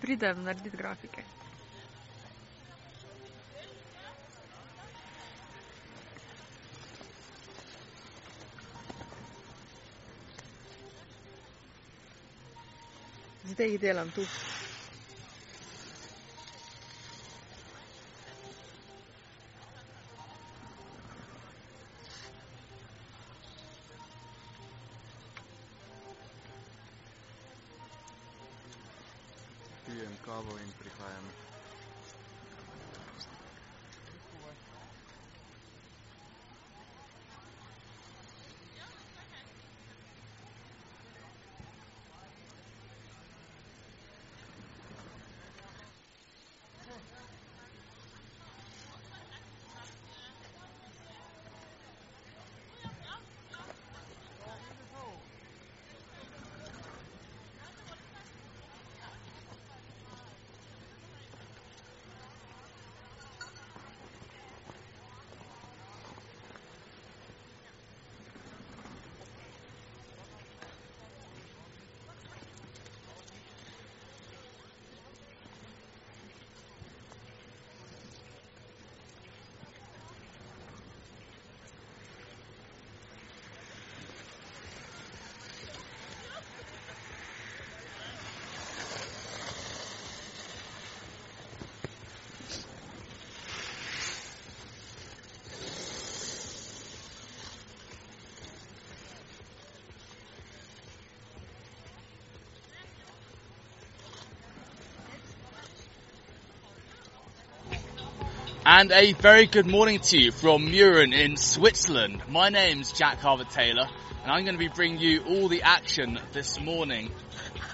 Pridem narediti grafike. Zdaj jih delam tu. And a very good morning to you from Mürren in Switzerland. My name's Jack Harvard Taylor, and I'm going to be bringing you all the action this morning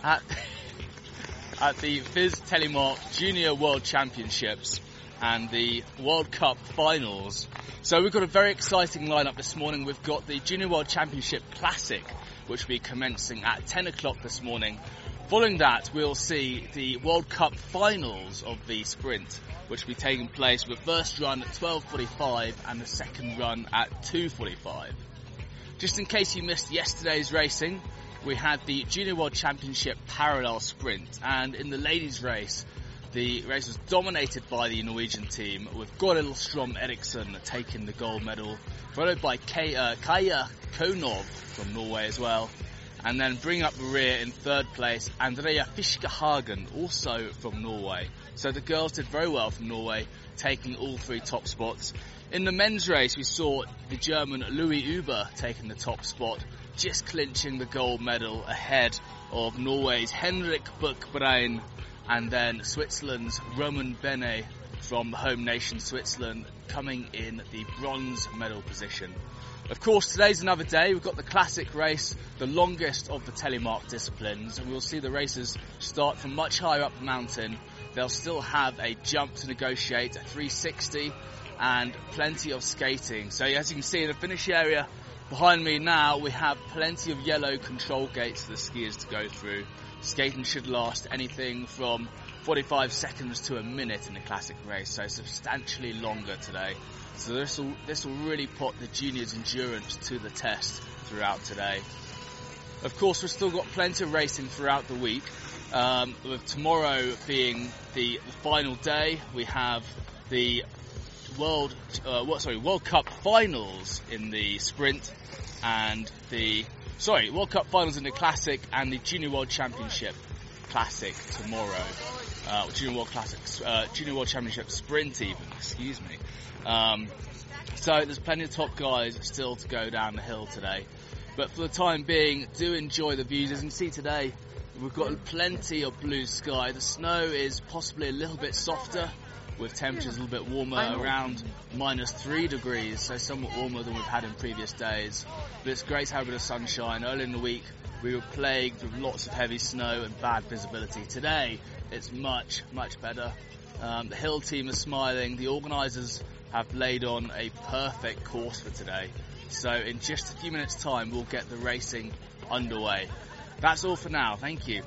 at, at the FIS Telemark Junior World Championships and the World Cup Finals. So we've got a very exciting lineup this morning. We've got the Junior World Championship Classic, which will be commencing at 10 o'clock this morning. Following that, we'll see the World Cup Finals of the sprint which will be taking place with the first run at 12.45 and the second run at 2.45. Just in case you missed yesterday's racing, we had the Junior World Championship parallel sprint and in the ladies race, the race was dominated by the Norwegian team with Goril Strom taking the gold medal, followed by Kay, uh, Kaya Konov from Norway as well. And then bring up rear in third place, Andrea Fiskehagen, also from Norway. So the girls did very well from Norway, taking all three top spots. In the men's race, we saw the German Louis Uber taking the top spot, just clinching the gold medal ahead of Norway's Henrik Buchbrein and then Switzerland's Roman Bene from home nation Switzerland coming in the bronze medal position. Of course, today's another day. We've got the classic race, the longest of the telemark disciplines, we'll see the racers start from much higher up the mountain. They'll still have a jump to negotiate, a 360, and plenty of skating. So as you can see in the finish area behind me now, we have plenty of yellow control gates for the skiers to go through. Skating should last anything from 45 seconds to a minute in the classic race, so substantially longer today. So this will this will really put the juniors' endurance to the test throughout today. Of course, we've still got plenty of racing throughout the week. Um, with tomorrow being the, final day, we have the World uh, what sorry World Cup finals in the sprint and the sorry World Cup finals in the classic and the Junior World Championship classic tomorrow. Uh, Junior World Classic, uh, Junior World Championship sprint even, excuse me. Um, so there's plenty of top guys still to go down the hill today. But for the time being, do enjoy the views. As you can see today, we've got plenty of blue sky. The snow is possibly a little bit softer, with temperatures a little bit warmer, around minus three degrees, so somewhat warmer than we've had in previous days. But it's great to have a bit of sunshine. Early in the week, we were plagued with lots of heavy snow and bad visibility. Today, it's much, much better. Um, the hill team is smiling. The organisers have laid on a perfect course for today. So in just a few minutes time, we'll get the racing underway. That's all for now. Thank you.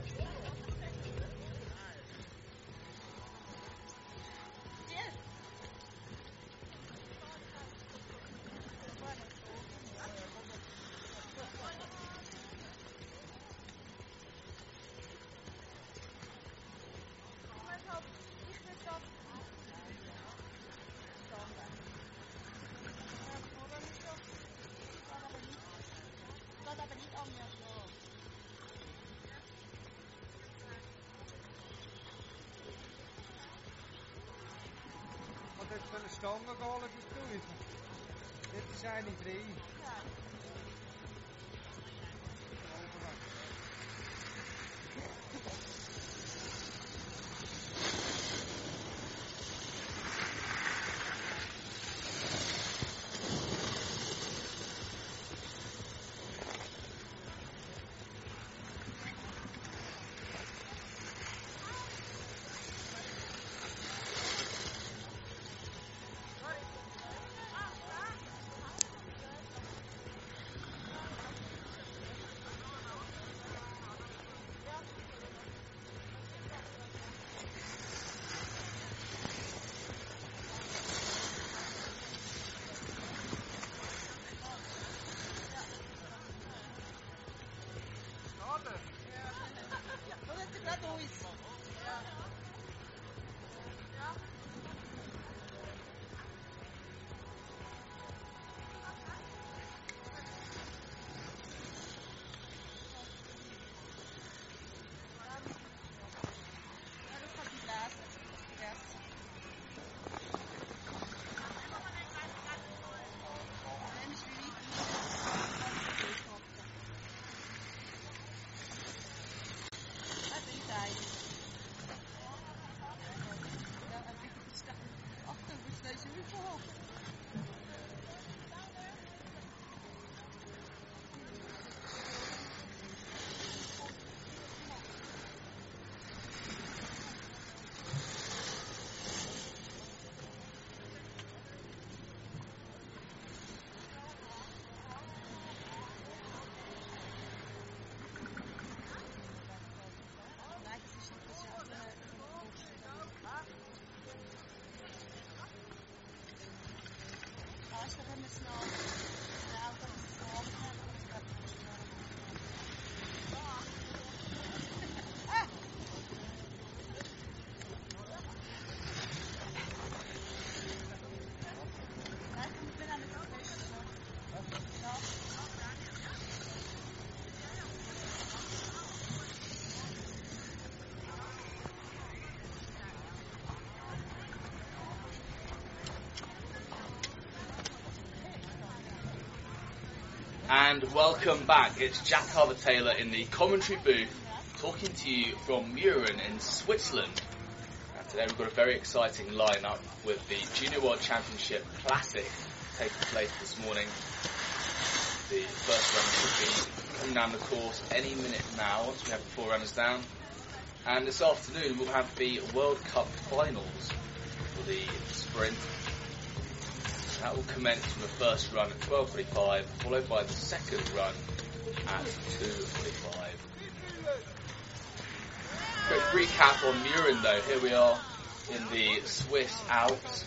alcoholische is is. Dit zijn die drie. snow. And welcome back. It's Jack Harbour Taylor in the commentary booth talking to you from Mürren in Switzerland. And today we've got a very exciting lineup with the Junior World Championship Classic taking place this morning. The first run should be coming down the course any minute now once we have the four runners down. And this afternoon we'll have the World Cup finals for the sprint that will commence from the first run at 12.45, followed by the second run at 2.45. Quick recap on Mürren though, here we are in the Swiss Alps,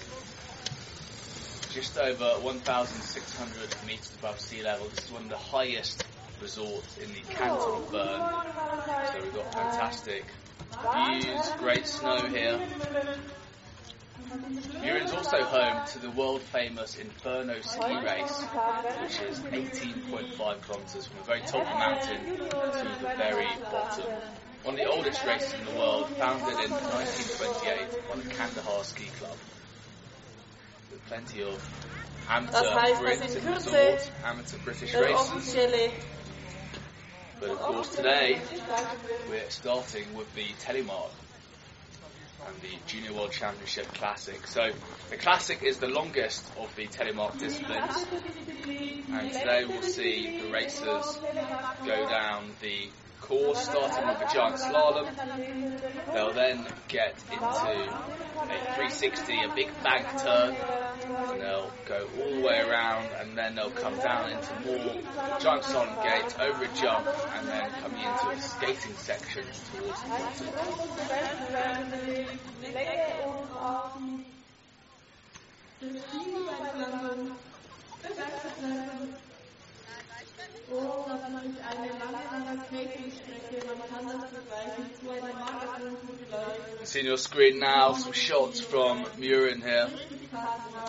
just over 1,600 metres above sea level. This is one of the highest resorts in the canton of Bern, so we've got fantastic views, great snow here. Mürren's also home to the world famous Inferno ski race, which is 18.5 kilometres from the very top of the mountain to the very bottom. One of the oldest races in the world, founded in 1928 by the Kandahar Ski Club. With plenty of amateur Brits in resort, amateur British races. But of course today we're starting with the Telemark and the Junior World Championship Classic. So the Classic is the longest of the Telemark disciplines and today we'll see the racers go down the course starting with a giant slalom. They'll then get into a 360, a big bank turn, and they'll go all the way around and then they'll come down into more giant slalom gate, over a jump, and then coming into a skating section towards the bottom. Oh, das ist natürlich eine lange. Man kann das vergleichen zu see your screen now some shots from Mürren here.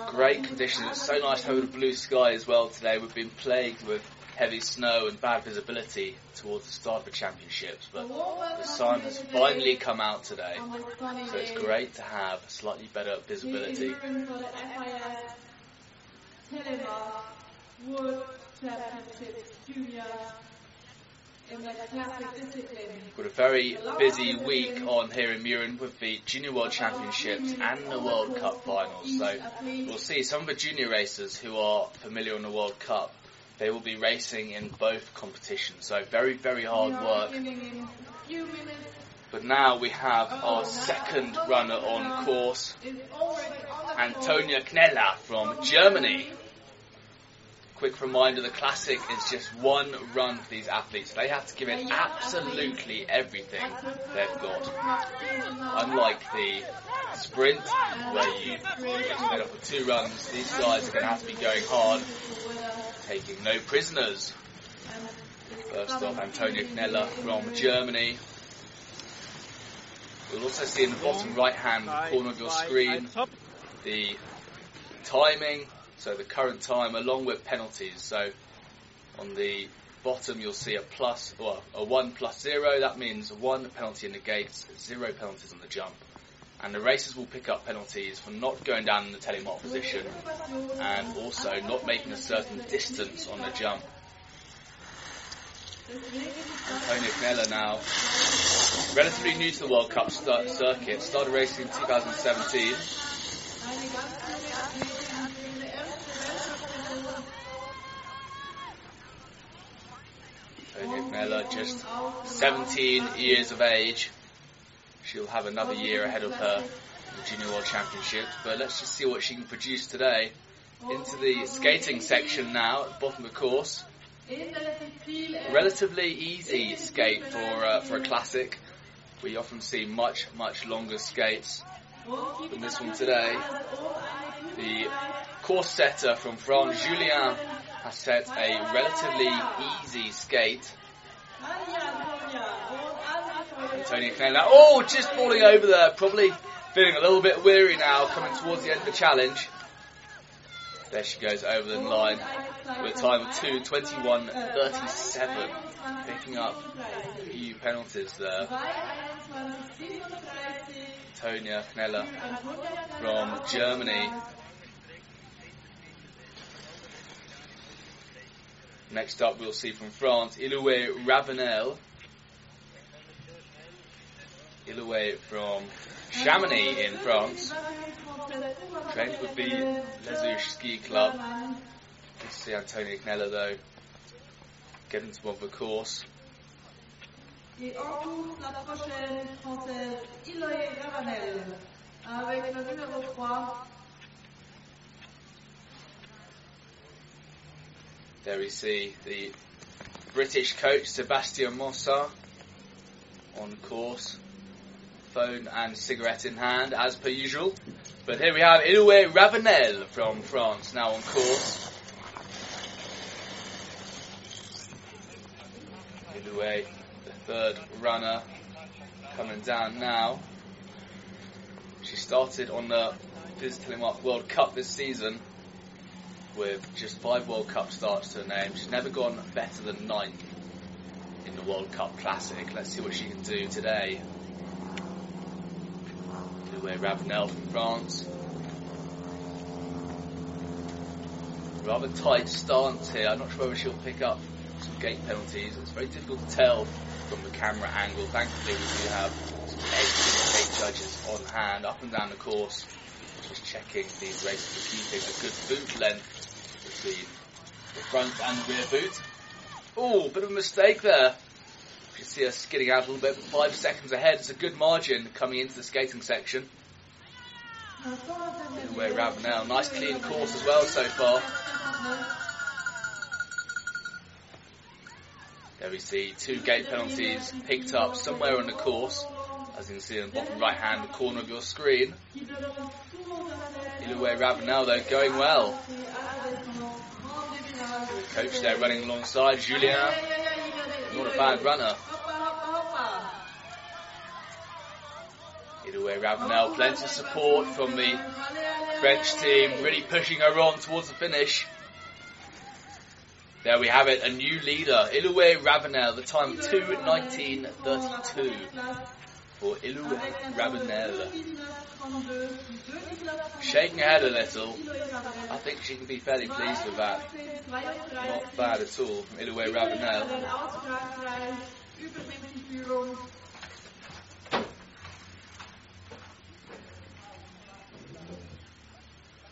Great conditions. It's so nice have a blue sky as well today. We've been plagued with heavy snow and bad visibility towards the start of the championships, but the sun has finally come out today, so it's great to have slightly better visibility. Discipline. Got a very busy week on here in Mürren with the Junior World Championships and the World Cup finals. So we'll see some of the junior racers who are familiar on the World Cup. They will be racing in both competitions. So very, very hard work. But now we have our second runner on course, Antonia Kneller from Germany. Quick reminder, the classic is just one run for these athletes. They have to give it absolutely everything they've got. Unlike the sprint, where you it's made up of two runs, these guys are going to have to be going hard, taking no prisoners. First off, Antonia Kneller from Germany. We'll also see in the bottom right hand corner of your screen the timing, so the current time along with penalties. So on the bottom you'll see a plus, or a 1 plus 0, that means 1 penalty in the gates, 0 penalties on the jump. And the racers will pick up penalties for not going down in the telemark position and also not making a certain distance on the jump. Antonia Kneller now, relatively new to the World Cup circuit, started racing in 2017. Kneller, just 17 years of age. She'll have another year ahead of her the Junior World Championships, but let's just see what she can produce today. Into the skating section now, at the bottom of the course. Relatively easy skate for uh, for a classic. We often see much much longer skates than this one today. The course setter from France, Julien, has set a relatively easy skate. Antonia Kneller, oh, just falling over there, probably feeling a little bit weary now, coming towards the end of the challenge. There she goes over the line with a time of 2.21.37, picking up a few penalties there. Antonia Kneller from Germany. Next up, we'll see from France, Iloué Ravenel. Iloué from Chamonix in France. Trained with the Les Houches Ski Club. Let's see Antonia Kneller though. Getting to one of the course. Et en la prochaine française, Iloé Ravanel, avec le numéro 3, There we see the British coach Sebastian Mossa on course, phone and cigarette in hand as per usual. But here we have Iloué Ravenel from France now on course. Iloué, the third runner, coming down now. She started on the FIS Telemark World Cup this season with just five World Cup starts to her name. She's never gone better than ninth in the World Cup Classic. Let's see what she can do today. Louis Ravenel from France. Rather tight stance here. I'm not sure whether she'll pick up some gate penalties. It's very difficult to tell from the camera angle. Thankfully, we do have eight, eight judges on hand up and down the course just checking these races for keeping a good boot length between the front and the rear boot. Oh, bit of a mistake there. You can see us skidding out a little bit, but five seconds ahead. It's a good margin coming into the skating section. Way Ravenel, nice clean course as well so far. There we see two gate penalties picked up somewhere on the course, as you can see in the bottom right hand corner of your screen. Iloué Ravenel though going well. Coach there running alongside Julien. Not a bad runner. Iloué Ravenel, plenty of support from the French team, really pushing her on towards the finish. There we have it, a new leader, Iloué Ravenel, the time of 2.19.32 for Iloué Ravenel. Shaking her head a little, I think she can be fairly pleased with that. Not bad at all from Iloué Ravenel.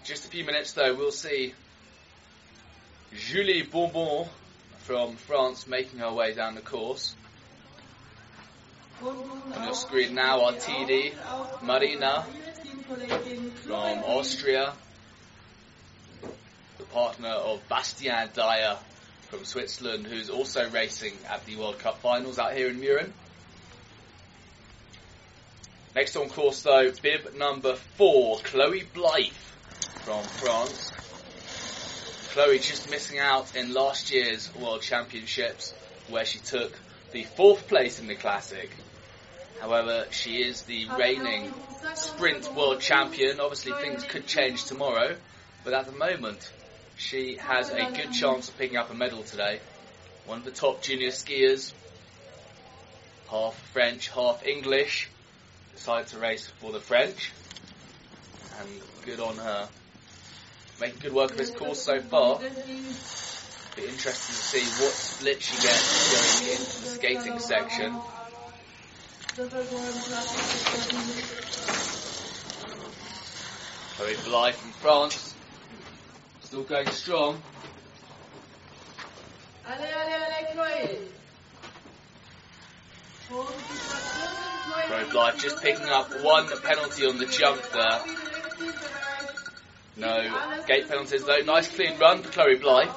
Just a few minutes though, we'll see Julie Bonbon from France making her way down the course. On your screen now are TD, Marina from Austria, the partner of Bastien Dayer from Switzerland, who's also racing at the World Cup finals out here in Mürren. Next on course though, bib number four, Chloe Blythe from France. Chloe just missing out in last year's World Championships where she took the fourth place in the Classic. However, she is the reigning sprint world champion. Obviously things could change tomorrow, but at the moment she has a good chance of picking up a medal today. One of the top junior skiers, half French, half English, decided to race for the French, and good on her. Making good work of this course so far. Be interesting to see what split she gets going into the skating section. Chloe Blythe from France, still going strong. Allez, allez, allez. Chloe Blythe just picking up one penalty on the jump there. No gate penalties though. Nice clean run for Chloe Blythe.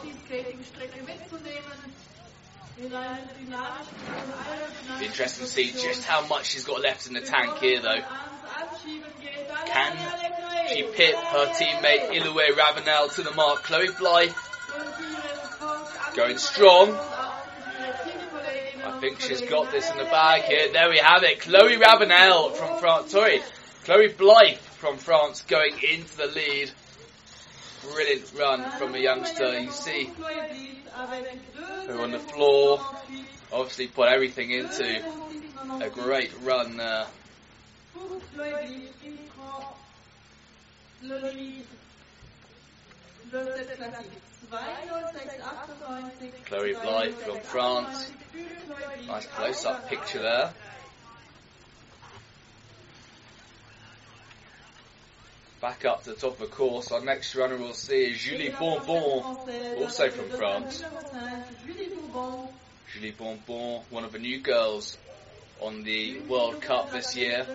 Interesting to see just how much she's got left in the tank here though. Can she pit her teammate Iloué Ravenel to the mark? Chloe Blythe going strong. I think she's got this in the bag here. There we have it. Chloe Ravenel from France. Sorry, Chloe Blythe from France going into the lead. Brilliant run from a youngster. You see her on the floor. Obviously put everything into a great run there. Chloe Blythe from France. Nice close up picture there. Back up to the top of the course, our next runner we'll see is Julie Bonbon, also from France. Julie Bonbon, one of the new girls on the World Cup this year.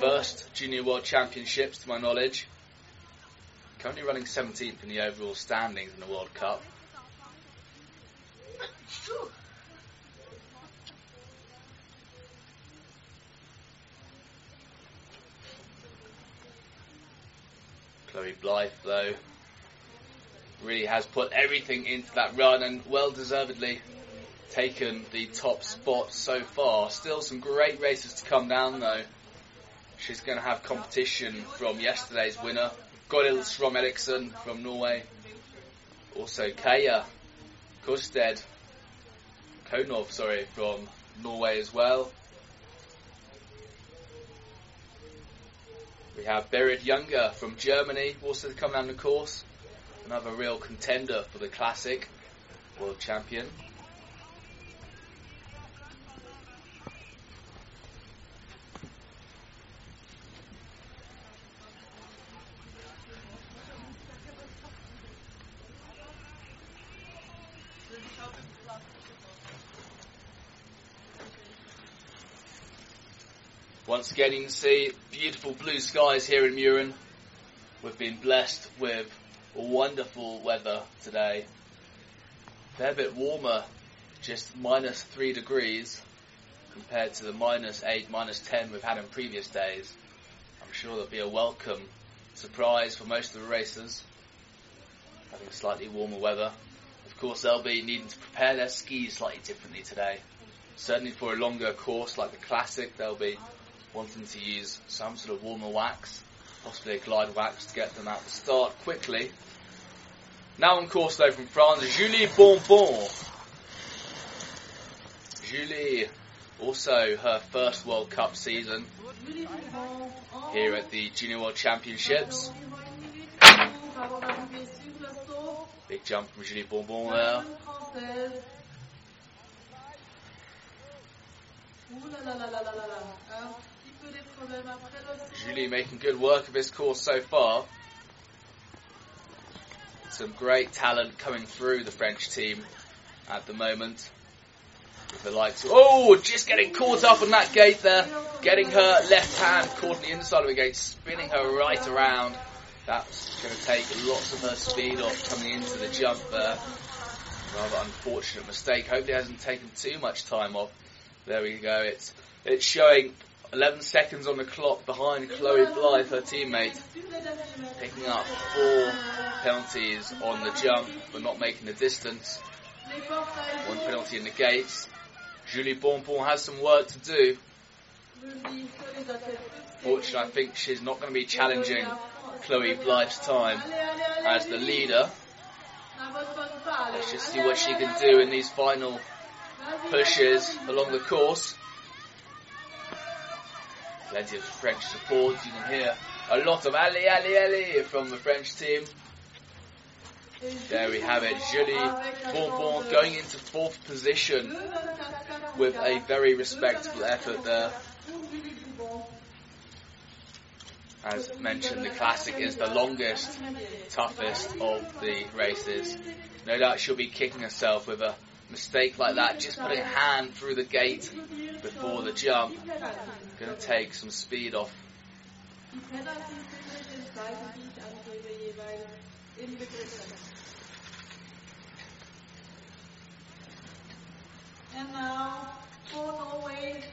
First Junior World Championships to my knowledge. Currently running 17th in the overall standings in the World Cup. Chloe Blythe, though, really has put everything into that run and well deservedly taken the top spot so far. Still some great races to come down, though. She's going to have competition from yesterday's winner, Goril Strom Eriksson from Norway. Also Kaya Kosted, Konov, sorry, from Norway as well. We have Berit Junger from Germany, also come down the course. Another real contender for the classic, world champion. Once again, you can see beautiful blue skies here in Mürren. We've been blessed with wonderful weather today. Fair bit warmer, just minus three degrees compared to the minus eight, minus ten we've had in previous days. I'm sure there'll be a welcome surprise for most of the racers, having slightly warmer weather. Of course, they'll be needing to prepare their skis slightly differently today. Certainly for a longer course like the Classic, they'll be wanting to use some sort of warmer wax, possibly a glide wax to get them out the start quickly. Now on course though from France, Julie Bonbon. Julie, also her first World Cup season here at the Junior World Championships. Big jump from Julie Bonbon there. Julie making good work of his course so far. Some great talent coming through the French team at the moment. With the likes of, oh, just getting caught up on that gate there. Getting her left hand caught on the inside of the gate, spinning her right around. That's going to take lots of her speed off coming into the jump there. Rather unfortunate mistake. Hopefully it hasn't taken too much time off. There we go. It's it's showing 11 seconds on the clock behind Chloe Blythe, her teammate, picking up four penalties on the jump but not making the distance. One penalty in the gates. Julie Bonbon has some work to do. Fortunately, I think she's not going to be challenging Chloe Blythe's time as the leader. Let's just see what she can do in these final pushes along the course. Plenty of French support. You can hear a lot of Ali, Ali, Ali from the French team. There we have it. Julie Bonbon going into fourth position with a very respectable effort there. As mentioned, the classic is the longest, toughest of the races. No doubt she'll be kicking herself with a mistake like that, just putting a hand through the gate before the jump. Going to take some speed off. And now for Norway.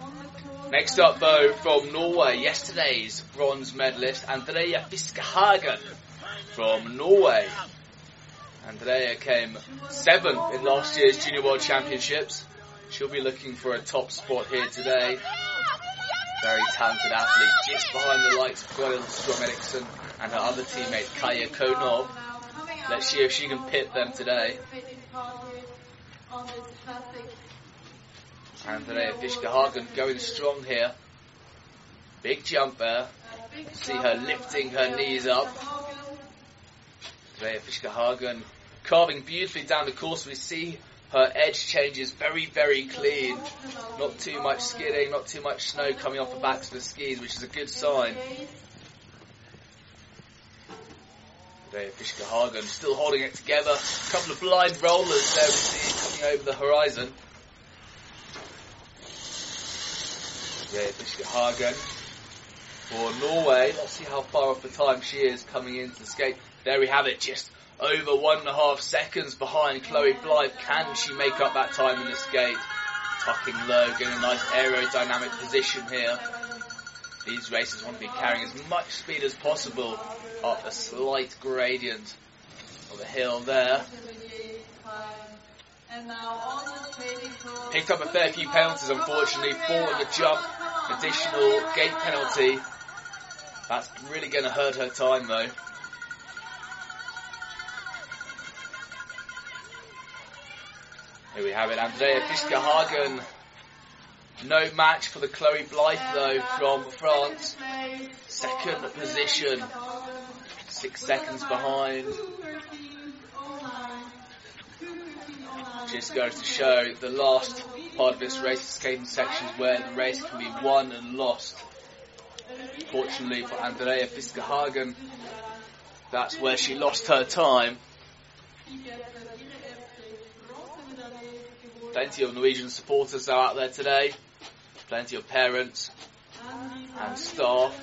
on the course. Next up, though, from Norway, yesterday's bronze medalist, Andrea Fiskehagen from Norway. Andrea came seventh in last year's Junior World Championships. She'll be looking for a top spot here today. Very talented athlete, just behind the likes of Goril Strom and her other teammate Kaya Konov. Now coming out Let's see if she can pit them today. taking part here on. Andrea Fiskehagen going strong here. Big jump there. A big See her lifting her knees up. Andrea Fiskehagen carving beautifully down the course. We see her edge changes very, very clean. Not too much skidding, not too much snow coming off the backs of the skis, which is a good sign. Andrea Fiskehagen still holding it together. A couple of blind rollers there we see coming over the horizon. Andrea Fiskehagen for Norway. Let's see how far off the time she is coming into the skate. There we have it, just over one and a half seconds behind Chloe Blythe. Can she make up that time in the skate? Tucking low, getting a nice aerodynamic position here. These racers want to be carrying as much speed as possible up a slight gradient of a hill there. Picked up a fair few penalties, unfortunately. Four on the jump, additional gate penalty. That's really going to hurt her time, though. Here we have it, Andrea Fiskehagen. No match for the Chloe Blythe, though, from France. Second position, six seconds behind. Just goes to show the last part of this race, skating sections, where the race can be won and lost. Fortunately for Andrea Fiskehagen, that's where she lost her time. Plenty of Norwegian supporters are out there today. Plenty of parents and staff.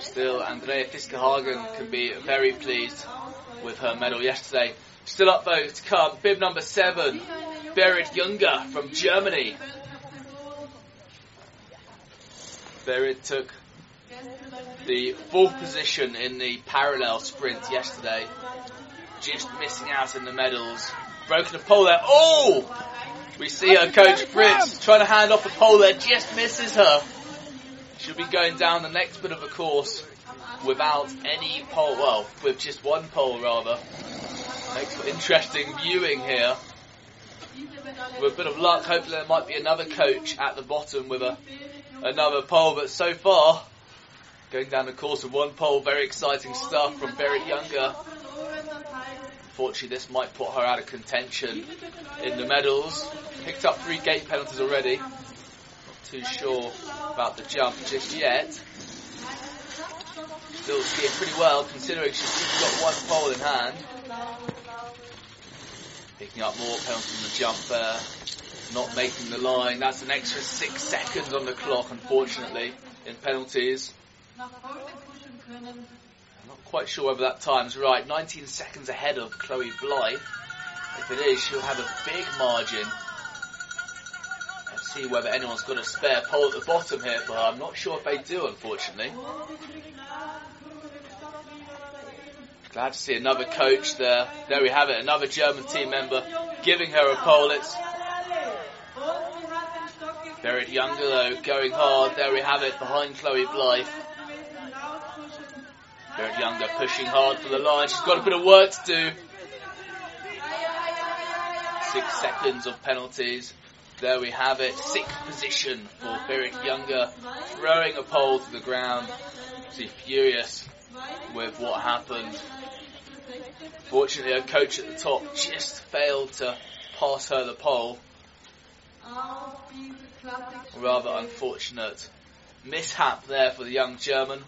Still, Andrea Fiskehagen can be very pleased with her medal yesterday. Still up to come, bib number seven, Berit Junger from Germany. Berit took the fourth position in the parallel sprint yesterday. Just missing out in the medals. Broken a pole there. Oh! We see her coach Fritz trying to hand off the pole there, just misses her. She'll be going down the next bit of the course without any pole, well, with just one pole rather. Makes for interesting viewing here. With a bit of luck, hopefully there might be another coach at the bottom with a another pole, but so far, going down the course with one pole, very exciting stuff from Berit Junger. Unfortunately, this might put her out of contention in the medals. Picked up three gate penalties already. Not too sure about the jump just yet. Still skiing pretty well considering she's just got one pole in hand. Picking up more penalties on the jump. Not making the line. That's an extra six seconds on the clock, unfortunately, in penalties. I'm not quite sure whether that time's right. 19 seconds ahead of Chloe Blythe. If it is, she'll have a big margin. Let's see whether anyone's got a spare pole at the bottom here for her. I'm not sure if they do, unfortunately. Glad to see another coach there. There we have it, another German team member giving her a pole. It's Berit Junger though, going hard. There we have it, behind Chloe Blythe. Berit Junger pushing hard for the line. She's got a bit of work to do. Six seconds of penalties. There we have it. Sixth position for Berit Junger, throwing a pole to the ground. She's furious with what happened. Fortunately, her coach at the top just failed to pass her the pole. Rather unfortunate mishap there for the young German.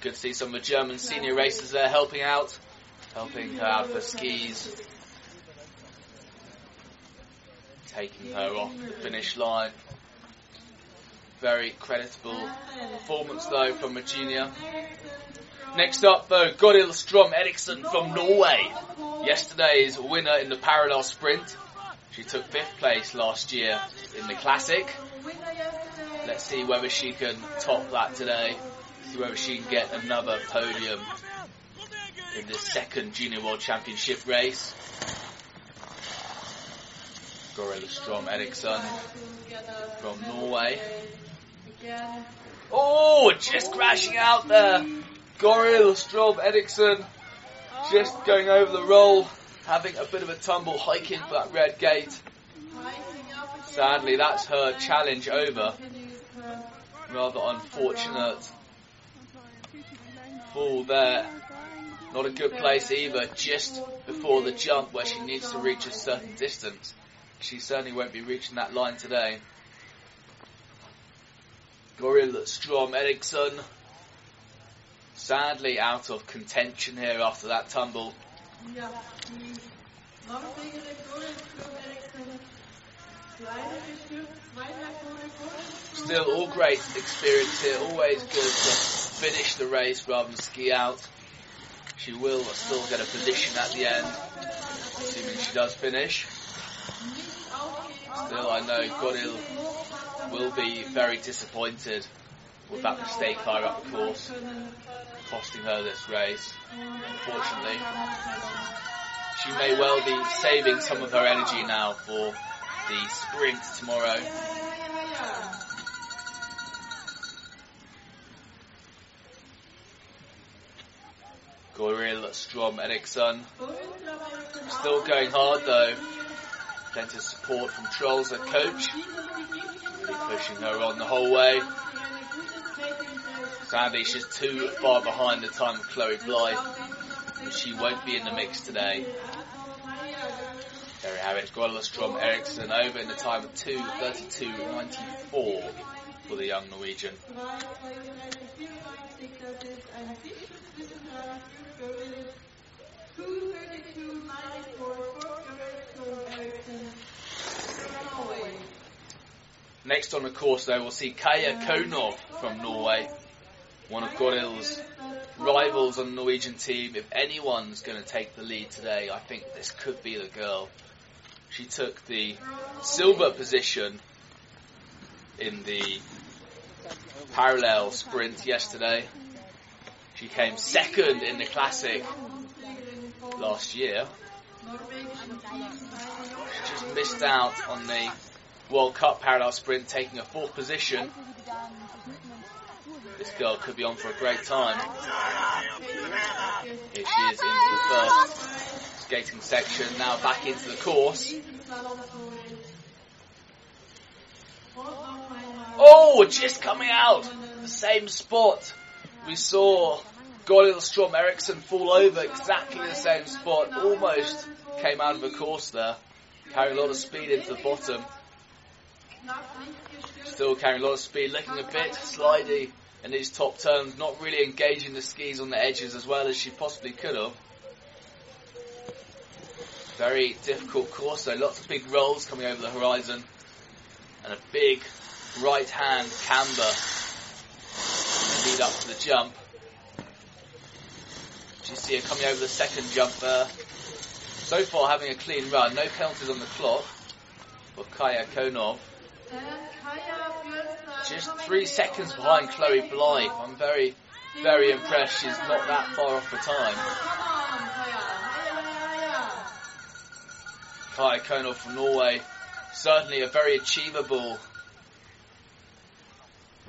Good to see some of the German senior racers there helping out, helping her out for skis, taking her off the finish line. Very creditable performance though from Virginia. Next up though, Goril Strom Eriksson from Norway. Yesterday's winner in the parallel sprint. She took fifth place last year in the classic. Let's see whether she can top that today. See whether she can get another podium in this second Junior World Championship race. Goril Strom Eriksson from Norway. Oh, just crashing out there. Goril Strom Eriksson just going over the roll, having a bit of a tumble, hiking for that red gate. Sadly, that's her challenge over. Rather unfortunate fall there. Not a good place either, just before the jump where she needs to reach a certain distance. She certainly won't be reaching that line today. Goril Strom Eriksson sadly out of contention here after that tumble. Still, all great experience here. Always good to finish the race rather than ski out. She will still get a position at the end, assuming she does finish. Still, I know Goril will be very disappointed with that mistake higher up the course, costing her this race. Unfortunately, she may well be saving some of her energy now for the sprint tomorrow. Goril Strom Eriksson. Still going hard though. Plenty of support from Trolls, her coach. Really pushing her on the whole way. Sadly, she's too far behind the time of Chloe Blythe. She won't be in the mix today. There we have it. Goril Strom Eriksson over in the time of 2.32.94 for the young Norwegian. Next on the course, though, we'll see Kaya Konov from Norway, one of Goril's rivals on the Norwegian team. If anyone's going to take the lead today, I think this could be the girl. She took the silver position in the parallel sprint yesterday. She came second in the classic last year. She just missed out on the World Cup parallel sprint, taking a fourth position. This girl could be on for a great time. Here she is into the first skating section, now back into the course. Oh, just coming out, the same spot. We saw Goril Strom Eriksson fall over exactly the same spot, almost came out of the course there, carrying a lot of speed into the bottom. Still carrying a lot of speed, looking a bit slidey in these top turns, not really engaging the skis on the edges as well as she possibly could have. Very difficult course though, lots of big rolls coming over the horizon, and a big right hand camber lead up to the jump. You see her coming over the second jump there. So far having a clean run, no penalties on the clock for Kaya Konov. Just three seconds behind Chloe Blythe. I'm very, very impressed she's not that far off the time. Kaya Konov from Norway. Certainly a very achievable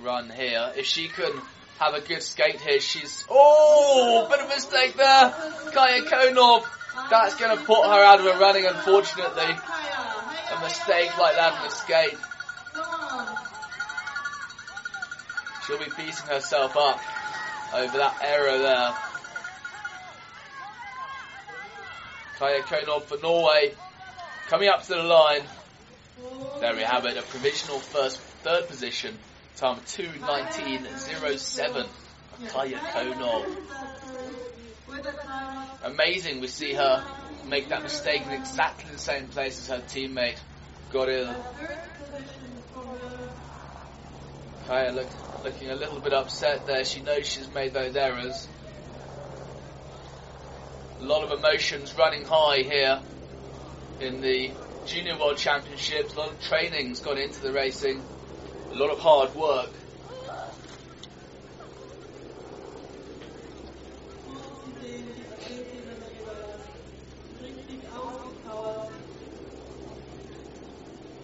run here. If she can have a good skate here, she's... Oh! Bit of mistake there! Kaya Konov. That's going to put her out of her running, unfortunately. A mistake like that in the skate. She'll be beating herself up over that error there. Kaya Konov for Norway coming up to the line. There we have it, a provisional first, third position, time 2.19.07. Kaya Konov. Amazing, we see her make that mistake in exactly the same place as her teammate, Goril. Kaya look, looking a little bit upset there. She knows she's made those errors. A lot of emotions running high here in the Junior World Championships. A lot of training's gone into the racing. A lot of hard work.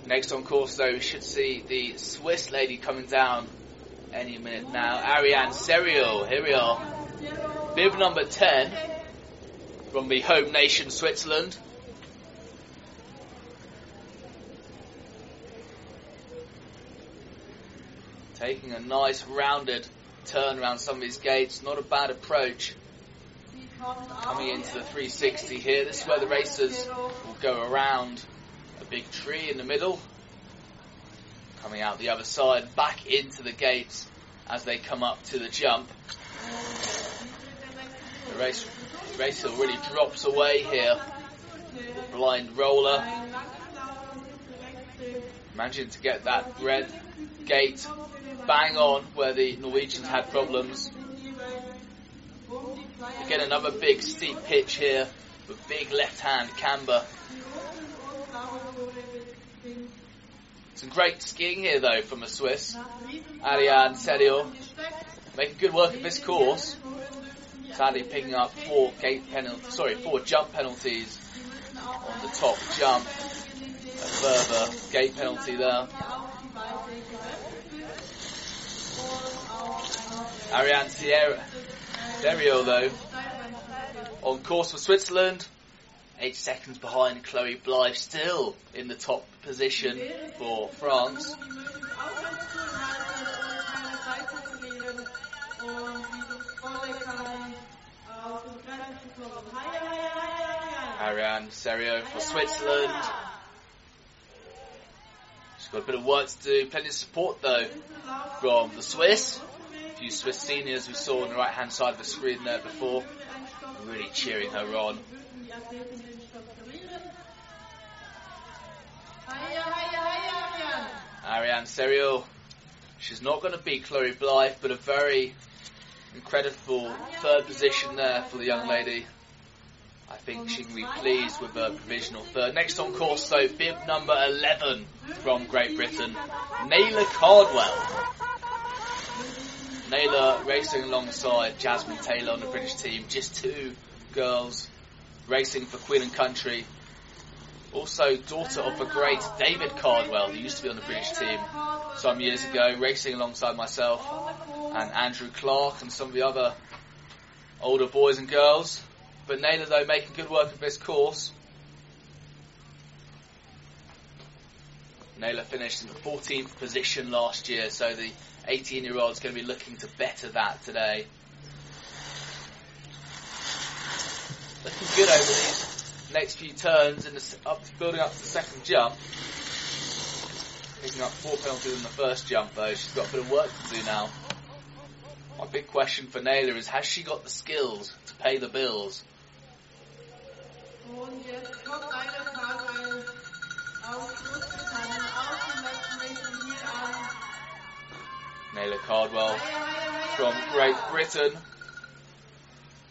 Next on course though, we should see the Swiss lady coming down any minute now. Ariane Serio, here we are. Bib number 10 from the home nation Switzerland. Taking a nice rounded turn around some of these gates, not a bad approach. Coming into the 360 here, this is where the racers will go around a big tree in the middle. Coming out the other side, back into the gates as they come up to the jump. The race, racer really drops away here. Blind roller. Managing to get that red gate bang on where the Norwegians had problems. Again, another big steep pitch here with big left hand camber. Some great skiing here though from the Swiss. Ariane Serio making good work of this course. Sadly picking up four gate penalties, sorry, four jump penalties on the top jump. A further gate penalty there. Ariane Sierra, Serio though, on course for Switzerland, eight seconds behind Chloe Blythe, still in the top position for France. Ariane Serio for Switzerland. She's got a bit of work to do, plenty of support though from the Swiss. A few Swiss seniors we saw on the right hand side of the screen there before, really cheering her on. Ariane Serio. She's not going to beat Chloe Blythe, but a very incredible third position there for the young lady. I think she can be pleased with a provisional third. Next on course, though, bib number 11 from Great Britain, Naylor Cardwell. Naylor racing alongside Jasmine Taylor on the British team. Just two girls racing for Queen and Country. Also, daughter of the great David Cardwell, who used to be on the British team some years ago, racing alongside myself and Andrew Clark and some of the other older boys and girls. But Naylor, though, making good work of this course. Naylor finished in the 14th position last year, so the 18 year old is going to be looking to better that today. Looking good over these next few turns and up, building up to the second jump. Picking up four penalties in the first jump though, she's got a bit of work to do now. My big question for Naylor is has she got the skills to pay the bills? Und jetzt kommt eine Frage aus Großbritannien, aus dem letzten Racing hier an. Naylor Cardwell from Great Britain,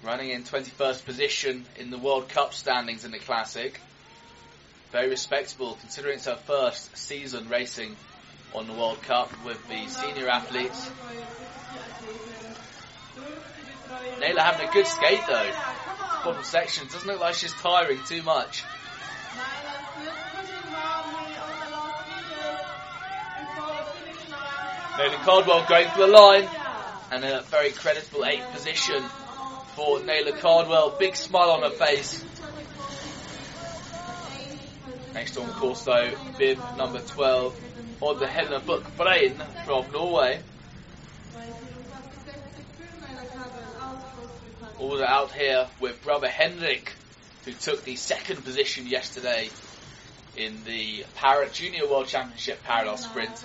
running in 21st position in the World Cup standings in the Classic. Very respectable considering it's her first season racing on the World Cup with the senior athletes. Naylor having a good skate though. Bottom section doesn't look like she's tiring too much. Naylor Cardwell going for the line and a very creditable 8th position for Naylor Cardwell. Big smile on her face. Next on course though, bib number 12, on the Helena Buck Brain from Norway. Order out here with brother Henrik, who took the second position yesterday in the Para Junior World Championship parallel sprint.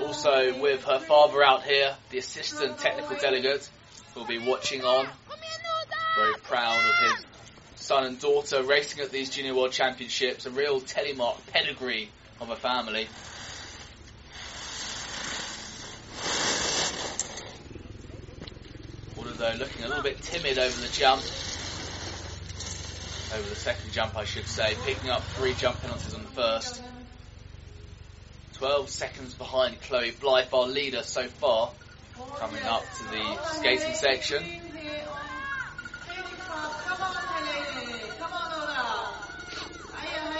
Also with her father out here, the assistant technical delegate, who'll be watching on. Very proud of his son and daughter racing at these Junior World Championships. A real telemark pedigree of a family. Although looking a little bit timid over the jump. Over the second jump, I should say. Picking up three jump penalties on the first. 12 seconds behind Chloe Blythe, our leader so far. Coming up to the skating section.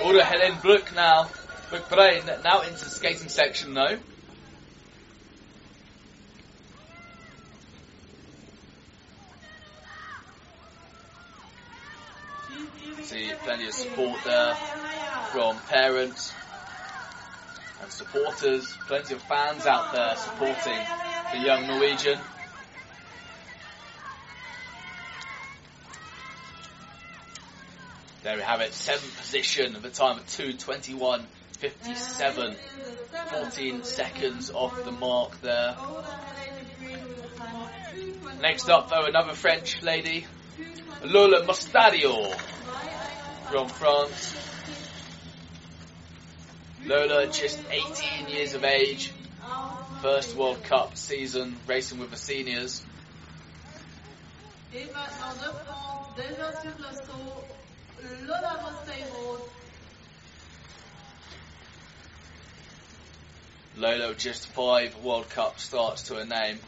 Order Helen Brook now. Brook Brain now into the skating section though. See plenty of support there from parents and supporters. Plenty of fans out there supporting the young Norwegian. There we have it, seventh position at the time of 2.21.57. 14 seconds off the mark there. Next up though, another French lady, Lola Mostadio from France. Lola, just 18 years of age, first World Cup season racing with the seniors. Lola, just five World Cup starts to her name.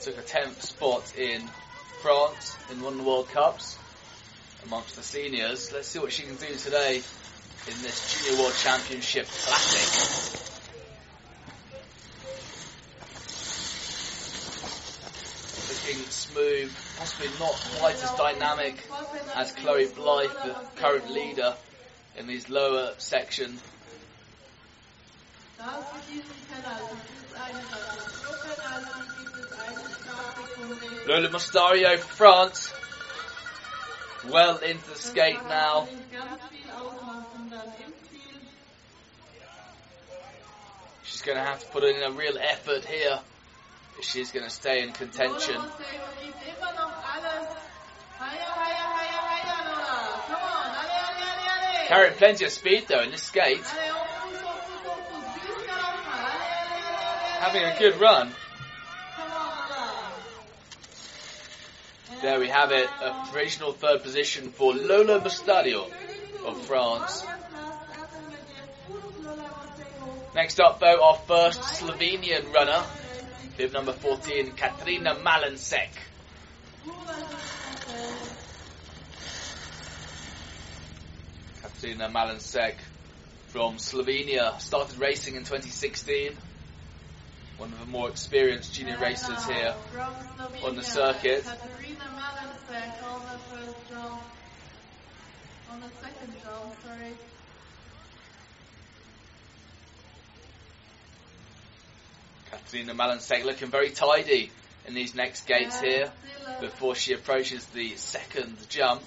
Took a 10th spot in France in one of the World Cups amongst the seniors. Let's see what she can do today in this Junior World Championship Classic. Looking smooth, possibly not quite as dynamic as Chloe Blythe, the current leader in these lower section. Lola Mostario France. Well into the skate now. She's going to have to put in a real effort here if she's going to stay in contention. Carrying plenty of speed though in this skate. Having a good run. There we have it, a provisional third position for Lola Mostadio of France. Next up, though, our first Slovenian runner, bib number 14, Katrina Malensek. Katrina Malensek from Slovenia started racing in 2016. One of the more experienced junior racers here. on the circuit. On the first. On the second sorry. Katrina Malensek looking very tidy in these next gates here before she approaches the second jump.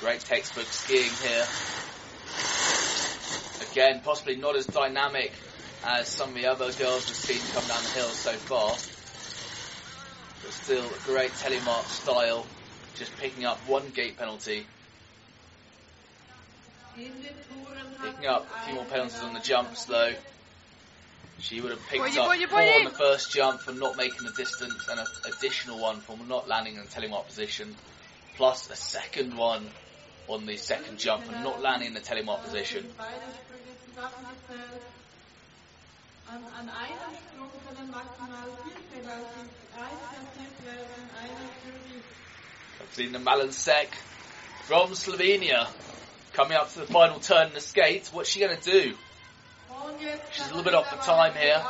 Great textbook skiing here. Again, possibly not as dynamic as some of the other girls we've seen come down the hill so far. But still a great telemark style, just picking up one gate penalty, in den Touren hat picking up a few more penalties on the jumps though. She would have picked Boye, up boye, four boye. on the first jump for not making the distance and an additional one for not landing in the telemark position, plus a second one on the second jump for not landing in the telemark position. Beide Sprünge zusammengezählt. An, an einem Sprung können maximal vier Penalties einkassiert werden. Einer für die Katrina Malensek from Slovenia coming up to the final turn in the skates. What's she going to do? She's a little bit off the time here.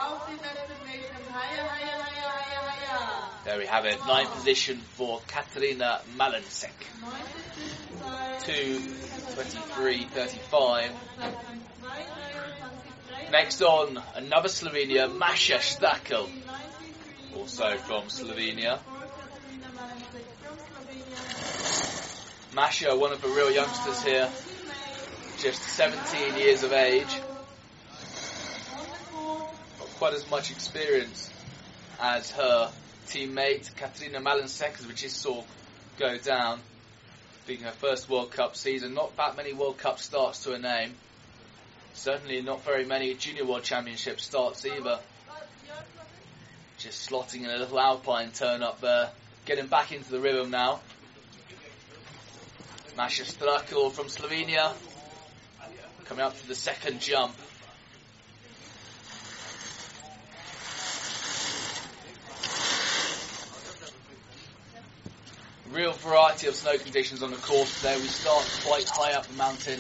There we have it. Ninth position for Katrina Malensek. Zwischenzeit. 2.23.35. 2, 23. Next on, another Slovenia, Masha Stakel, also from Slovenia. Masha, one of the real youngsters here, just 17 years of age, not quite as much experience as her teammate Katrina Malensek, as we just saw go down, being her first World Cup season. Not that many World Cup starts to her name. Certainly not very many Junior World Championship starts either. Just slotting in a little alpine turn up there. Getting back into the rhythm now. Masha Strakul from Slovenia. Coming up to the second jump. Real variety of snow conditions on the course today. We start quite high up the mountain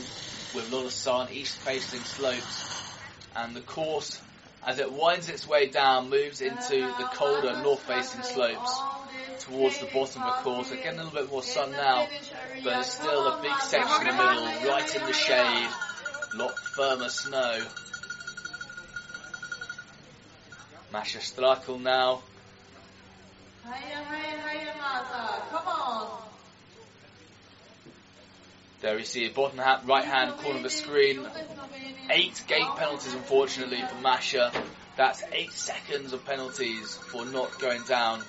with a lot of sun, east facing slopes. And the course, as it winds its way down, moves into the colder north facing slopes towards the bottom of the course. Again, a little bit more sun now, but still a big section in the middle, right in the shade, lot firmer snow. Masha Strakel now. Come on. there we see bottom hat, right hand corner of the screen. Eight gate penalties, unfortunately, for Masha. That's eight seconds of penalties for not going down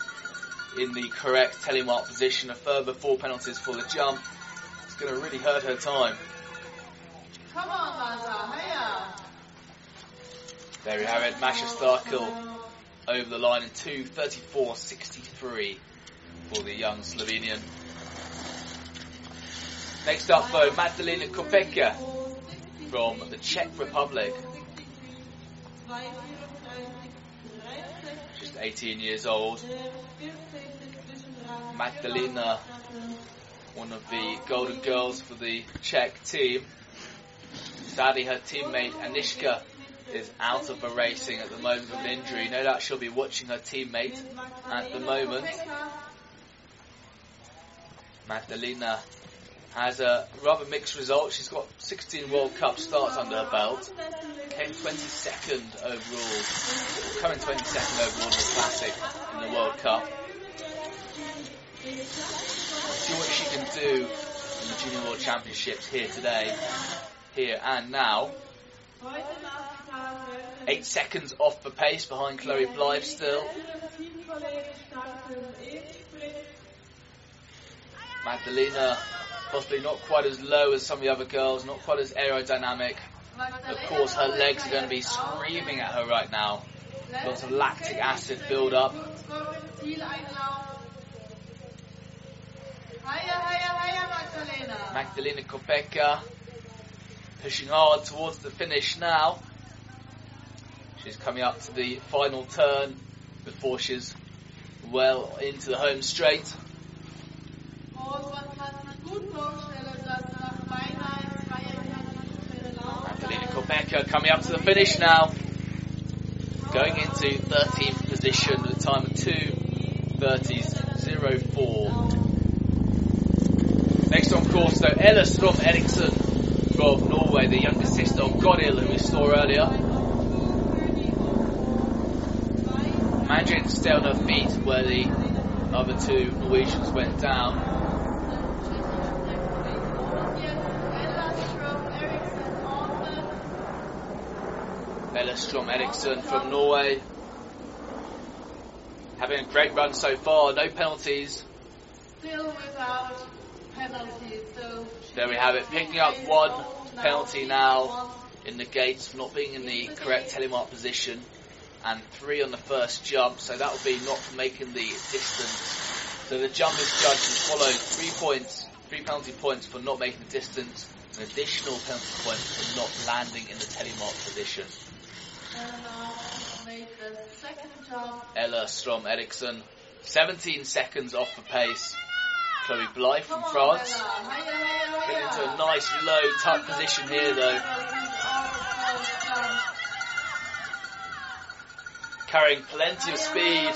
in the correct telemark position. A further four penalties for the jump. It's going to really hurt her time. Come on, Martha. Heia. Uh. There we have it. Masha Starkel over the line in 2.34.63 for the young Slovenian. Next up, though, Magdalena Kopeka from the Czech Republic. Just 18 years old. Magdalena, one of the golden girls for the Czech team. Sadly, her teammate Anishka is out of the racing at the moment with an injury. No doubt she'll be watching her teammate at the moment. Magdalena has a rather mixed result. She's got 16 World Cup starts under her belt. Came 22nd overall, coming 22nd overall in the Classic in the World Cup. See what she can do in the Junior World Championships here today, here and now. Eight seconds off the pace behind Chloe Blythe still. Magdalena possibly not quite as low as some of the other girls, not quite as aerodynamic. Of course, her legs are going to be screaming at her right now. Lots of lactic acid build up. Magdalena Kopeka pushing hard towards the finish now. She's coming up to the final turn before she's well into the home straight. Magdalena Kopeka coming up to the finish now. Going into 13th position with a time of 2.30.04. Next on course though, Ella Strom Eriksson from Norway, the younger sister of Goril who we saw earlier. Managing to stay on her feet where the other two Norwegians went down. Ella Strom Eriksson from Norway. Having a great run so far, no penalties. Still without penalties, There we have it, picking up one penalty now in the gates for not being in the correct telemark position and three on the first jump, so that will be not making the distance. So the jump is judged and followed three points, three penalty points for not making the distance, an additional penalty point for not landing in the telemark position. Ella Strom Eriksson, 17 seconds off the pace. Chloe Blythe from France. Get into a nice low tuck position here though. Carrying plenty of speed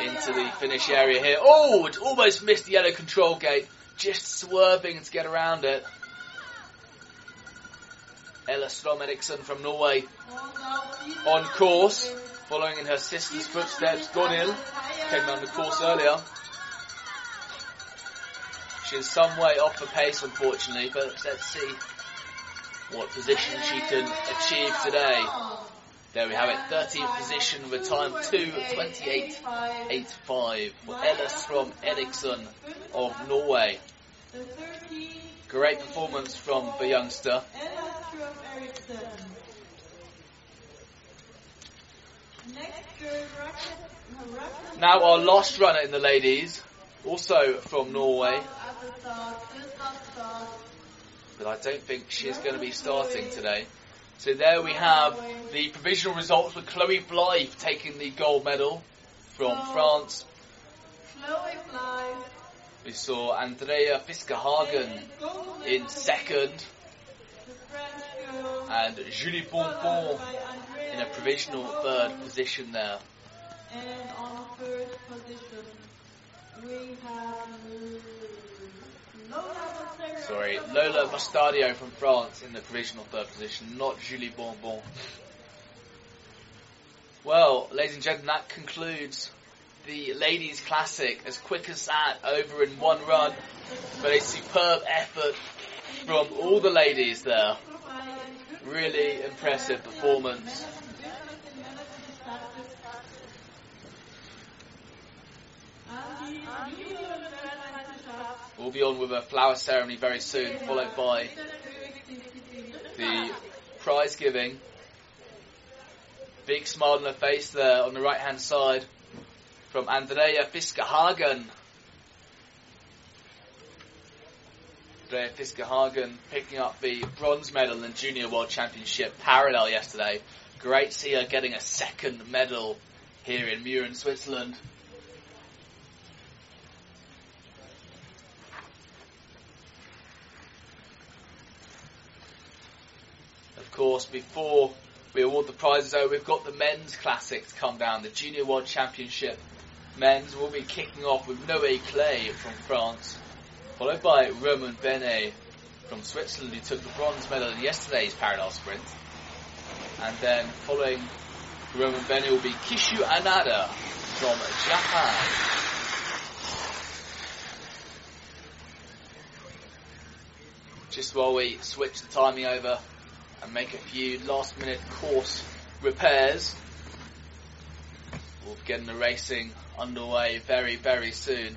into the finish area here. Oh, it almost missed the yellow control gate. Just swerving to get around it. Ella Strom Eriksson from Norway on course, following in her sister's footsteps. Goril came down the course earlier. She's some way off the pace, unfortunately, but let's see what position she can achieve today. There we have it, 13th position with time 2.28.85 for Ella Strom Eriksson of Norway. Great performance from the youngster. Now our last runner in the ladies, also from Norway, At the start, just at start. but I don't think she's going to be starting today. So there we have the provisional results with Chloe Blythe taking the gold medal from France. Chloe Blythe. We saw Andrea Fiskerhagen in second The French girl. and Julie Bonbon followed by Andrea in a provisional third position there. We have Lola Sorry, Lola Mustadio from France in the provisional third position, not Julie Bonbon. Well, ladies and gentlemen, that concludes the Ladies Classic. As quick as that, over in one run, but a superb effort from all the ladies there. Really impressive performance. We'll be on with a flower ceremony very soon, followed by the prize giving. Big smile on her face there on the right hand side from Andrea Fiskerhagen. Andrea Fiskerhagen picking up the bronze medal in Junior World Championship parallel yesterday. Great to see her getting a second medal here in Mürren, Switzerland. Course, before we award the prizes, though, we've got the men's classic to come down. The Junior World Championship men's will be kicking off with Noé Clay from France, followed by Roman Benet from Switzerland, who took the bronze medal in yesterday's parallel sprint. And then following Roman Benet will be Kishu Anada from Japan. Just while we switch the timing over and make a few last minute course repairs. We'll be getting the racing underway very, very soon.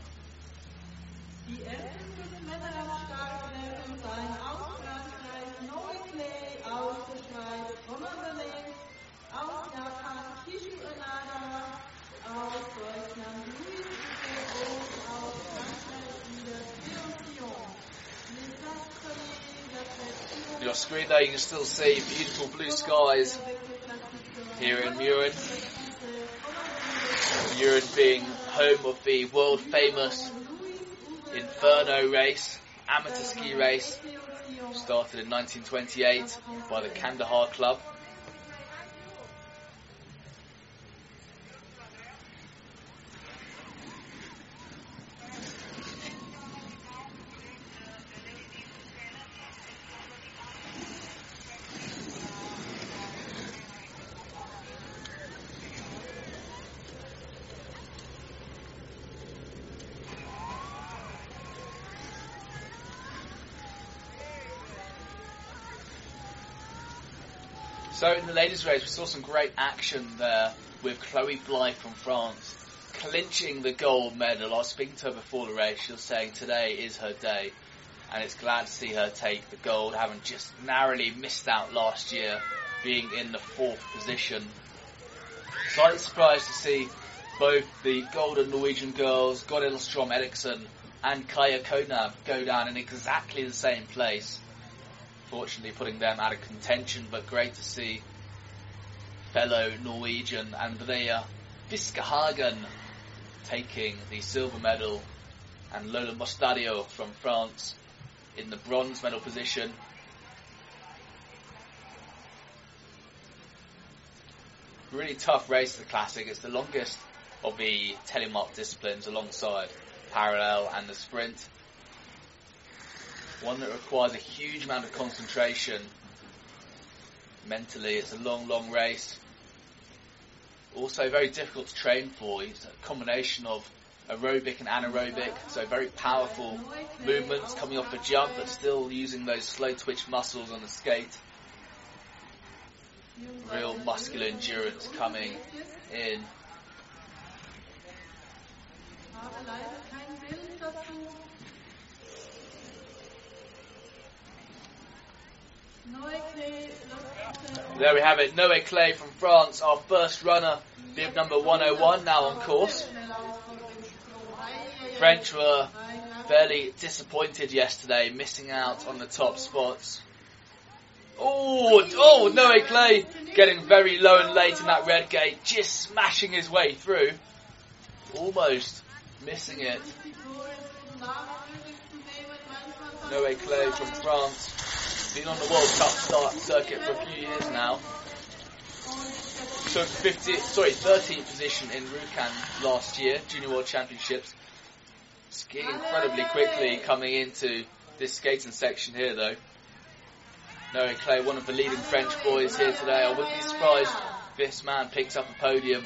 Screen there, you can still see beautiful blue skies here in Mürren. Mürren being home of the world famous Inferno race, amateur ski race, started in 1928 by the Kandahar Club. So in the ladies' race, we saw some great action there with Chloe Blythe from France clinching the gold medal. I was speaking to her before the race. She was saying today is her day, and it's glad to see her take the gold, having just narrowly missed out last year, being in the fourth position. Slightly surprised to see both the golden Norwegian girls, Goril Strom Eriksson and Kaya Konab, go down in exactly the same place fortunately putting them out of contention, but great to see fellow Norwegian Andrea Fiskehagen taking the silver medal and Lola Mostadio from France in the bronze medal position. Really tough race, the classic. It's the longest of the telemark disciplines alongside parallel and the sprint one that requires a huge amount of concentration mentally. It's a long, long race. Also very difficult to train for. It's a combination of aerobic and anaerobic, so very powerful movements coming off the jump, but still using those slow twitch muscles on the skate. Real muscular endurance coming in. There we have it, Noé Clay from France, our first runner, bib number 101, now on course. French were fairly disappointed yesterday, missing out on the top spots. Oh, oh, Noé Clay getting very low and late in that red gate, just smashing his way through. Almost missing it. Noé Clay from France been on the World Cup start circuit for a few years now. Took 50, sorry, 13th position in Rjukan last year, Junior World Championships. Skiing incredibly quickly coming into this skating section here though. Noé Clay, one of the leading French boys here today. I wouldn't be surprised if this man picks up a podium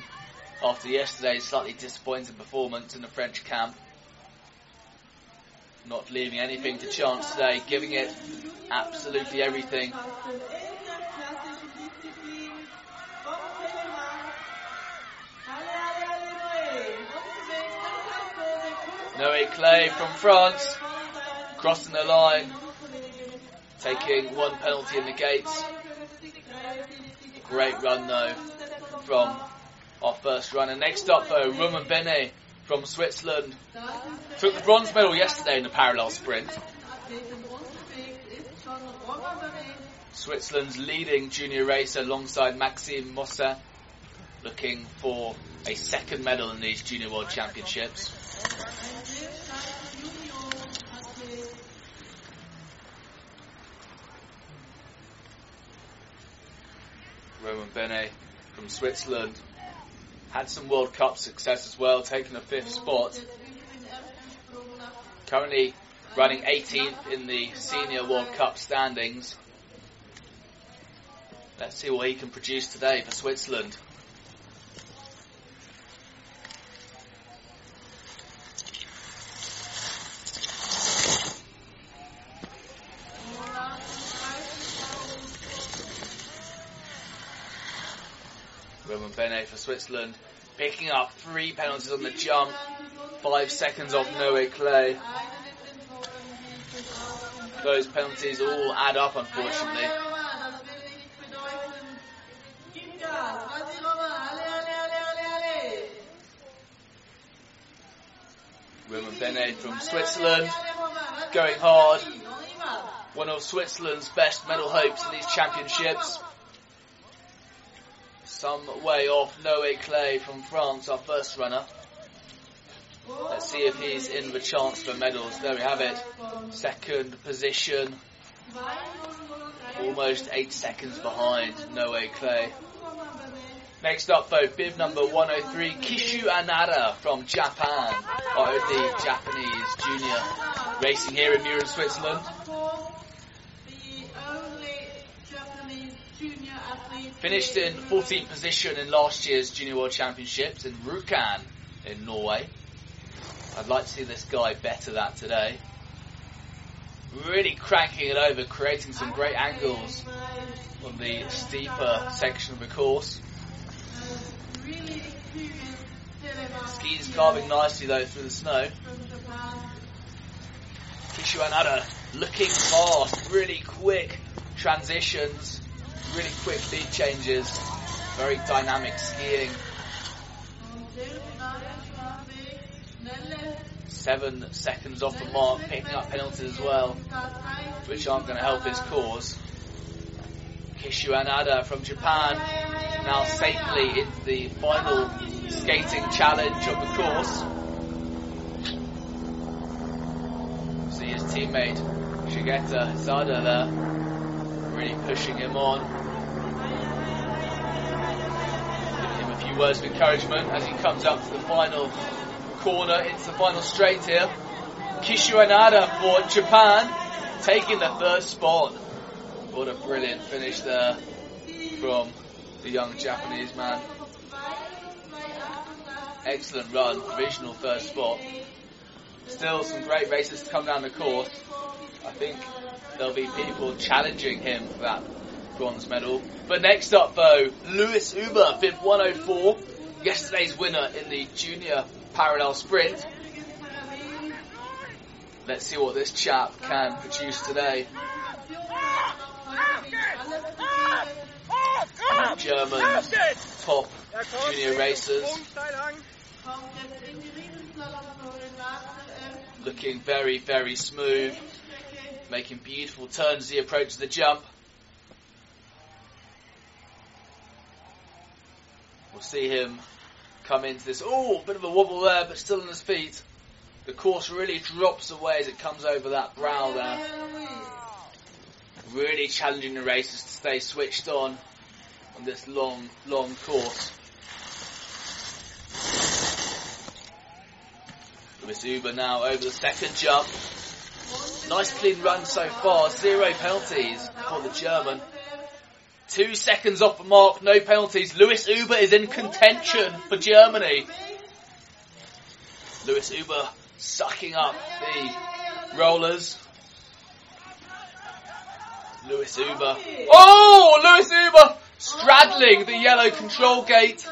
after yesterday's slightly disappointing performance in the French camp. Not leaving anything to chance today, giving it absolutely everything. Noé Clay from France, crossing the line, taking one penalty in the gates. Great run though from our first runner. Next up though, Roman Bene from Switzerland. Took the bronze medal yesterday in the parallel sprint. Switzerland's leading junior racer alongside Maxime Mossa, looking for a second medal in these Junior World Championships. Roman Bene from Switzerland had some World Cup success as well, taking a fifth spot. Currently running 18th in the Senior World Cup standings. Let's see what he can produce today for Switzerland. Roman Bene for Switzerland, picking up three penalties on the jump, five seconds off Noé Clay. Those penalties all add up, unfortunately. Roman Bene from Switzerland, going hard. one of Switzerland's best medal hopes in these championships. Some way off Noé Clay from France, our first runner. Let's see if he's in the chance for medals. There we have it. Second position. Almost eight seconds behind Noé Clay. Next up though, bib number 103, Kishu Anada from Japan. Our the Japanese junior racing here in Mürren, Switzerland. Finished in 14th position in last year's Junior World Championships in Rjukan in Norway. I'd like to see this guy better that today. Really cranking it over, creating some great angles on the steeper section of the course. Skis carving nicely though through the snow. Kishu Anada looking fast, really quick transitions, really quick lead changes, very dynamic skiing. Seven seconds off the mark, picking up penalties as well, which aren't going to help his cause. Kishu Anada from Japan now safely into the final skating challenge of the course. See his teammate Shigeta Sada there, really pushing him on. Giving him a few words of encouragement as he comes up to the final corner into the final straight here. Kishu Anada for Japan taking the first spot. What a brilliant finish there from the young Japanese man. Excellent run, provisional first spot. Still some great races to come down the course. I think there'll be people challenging him for that bronze medal. But next up though, Lewis Uber, bib 104, yesterday's winner in the junior parallel sprint. Let's see what this chap can produce today. German top junior racers looking very, very smooth. Making beautiful turns as he approaches the jump. We'll see him come into this. Oh, bit of a wobble there, but still on his feet. The course really drops away as it comes over that brow there. Really challenging the racers to stay switched on on this long, long course. Lewis Uber now over the second jump. Nice clean run so far, zero penalties for the German. Two seconds off the mark, no penalties. Lewis Uber is in contention for Germany. Lewis Uber sucking up the rollers. Lewis Uber. Oh, Lewis Uber straddling the yellow control gate.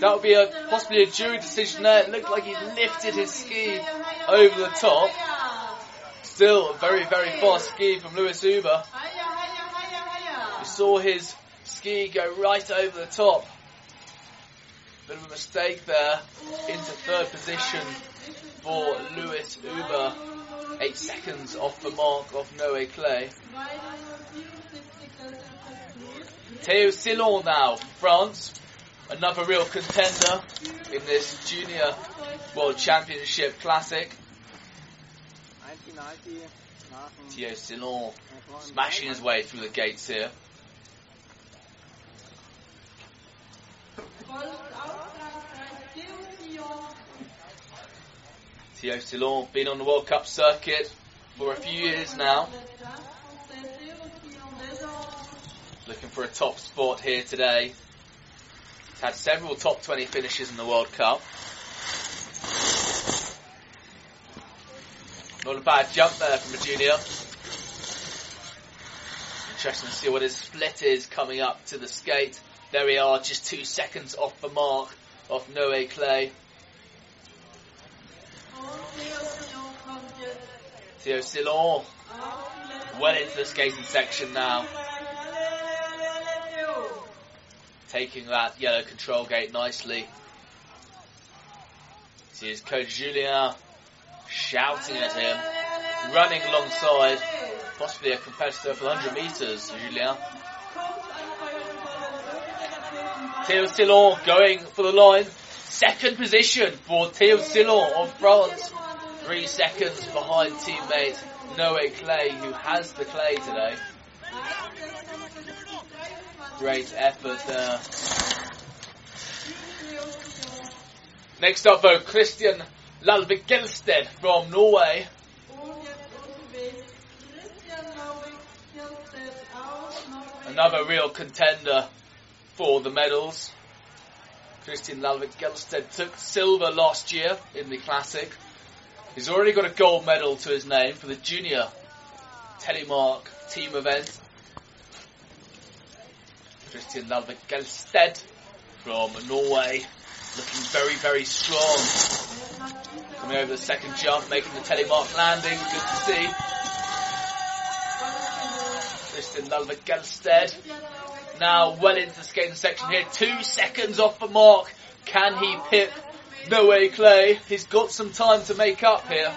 That would be a possibly a jury decision there. It looked like he lifted his ski over the top. Still a very, very fast ski from Lewis Uber. We saw his ski go right over the top. Bit of a mistake there. Into third position for Lewis Uber. Eight seconds off the mark of Noé Clay. Theo Silon now from France. Another real contender in this Junior World Championship Classic. 1990 nach dem Theo Silon hervorragenden smashing his way through the gates here. Theo Silon been on the World Cup circuit for a few years now. Looking for a top spot here today. He's had several top 20 finishes in the World Cup. Not a bad jump there from a junior. Interesting to see what his split is coming up to the skate. There we are, just two seconds off the mark of Noé Clay. Theo Silon well into the skating section now, taking that yellow control gate nicely. See his coach Julien shouting at him, running alongside. possibly a competitor for 100 metres, Julien. Theo Sillon going for the line. Second position for Theo Sillon of France. Three seconds behind teammate Noe Clay, who has the clay today. Great effort there. Next up though, Christian Lalvik Gelsted from Norway. Another real contender for the medals. Christian Lalvik Gelsted took silver last year in the Classic. He's already got a gold medal to his name for the junior telemark team event. Christian Lalvik Gelsted from Norway, looking very, very strong. Coming over the second jump, making the telemark landing, good to see. Christian Lalvik Gelsted now well into the skating section here. Two seconds off the mark. Can he pip Noe Clay? He's got some time to make up here.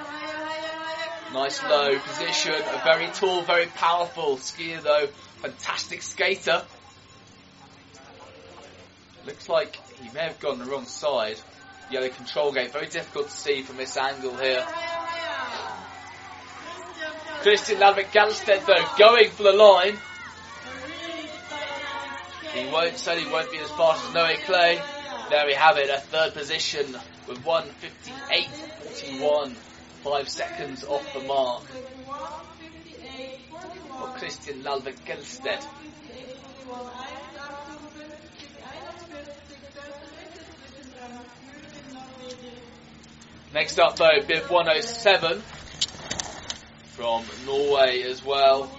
Nice low position. A very tall, very powerful skier though. Fantastic skater. Looks like he may have gone the wrong side. Yellow control gate. Very difficult to see from this angle here. Christian Lalvik Gelsted though going for the line. He won't certainly won't be as fast as Noe Clay. There we have it, a third position with 158.41, five seconds off the mark for Christian Lalvik Gelsted. Next up though, bib 107 from Norway as well.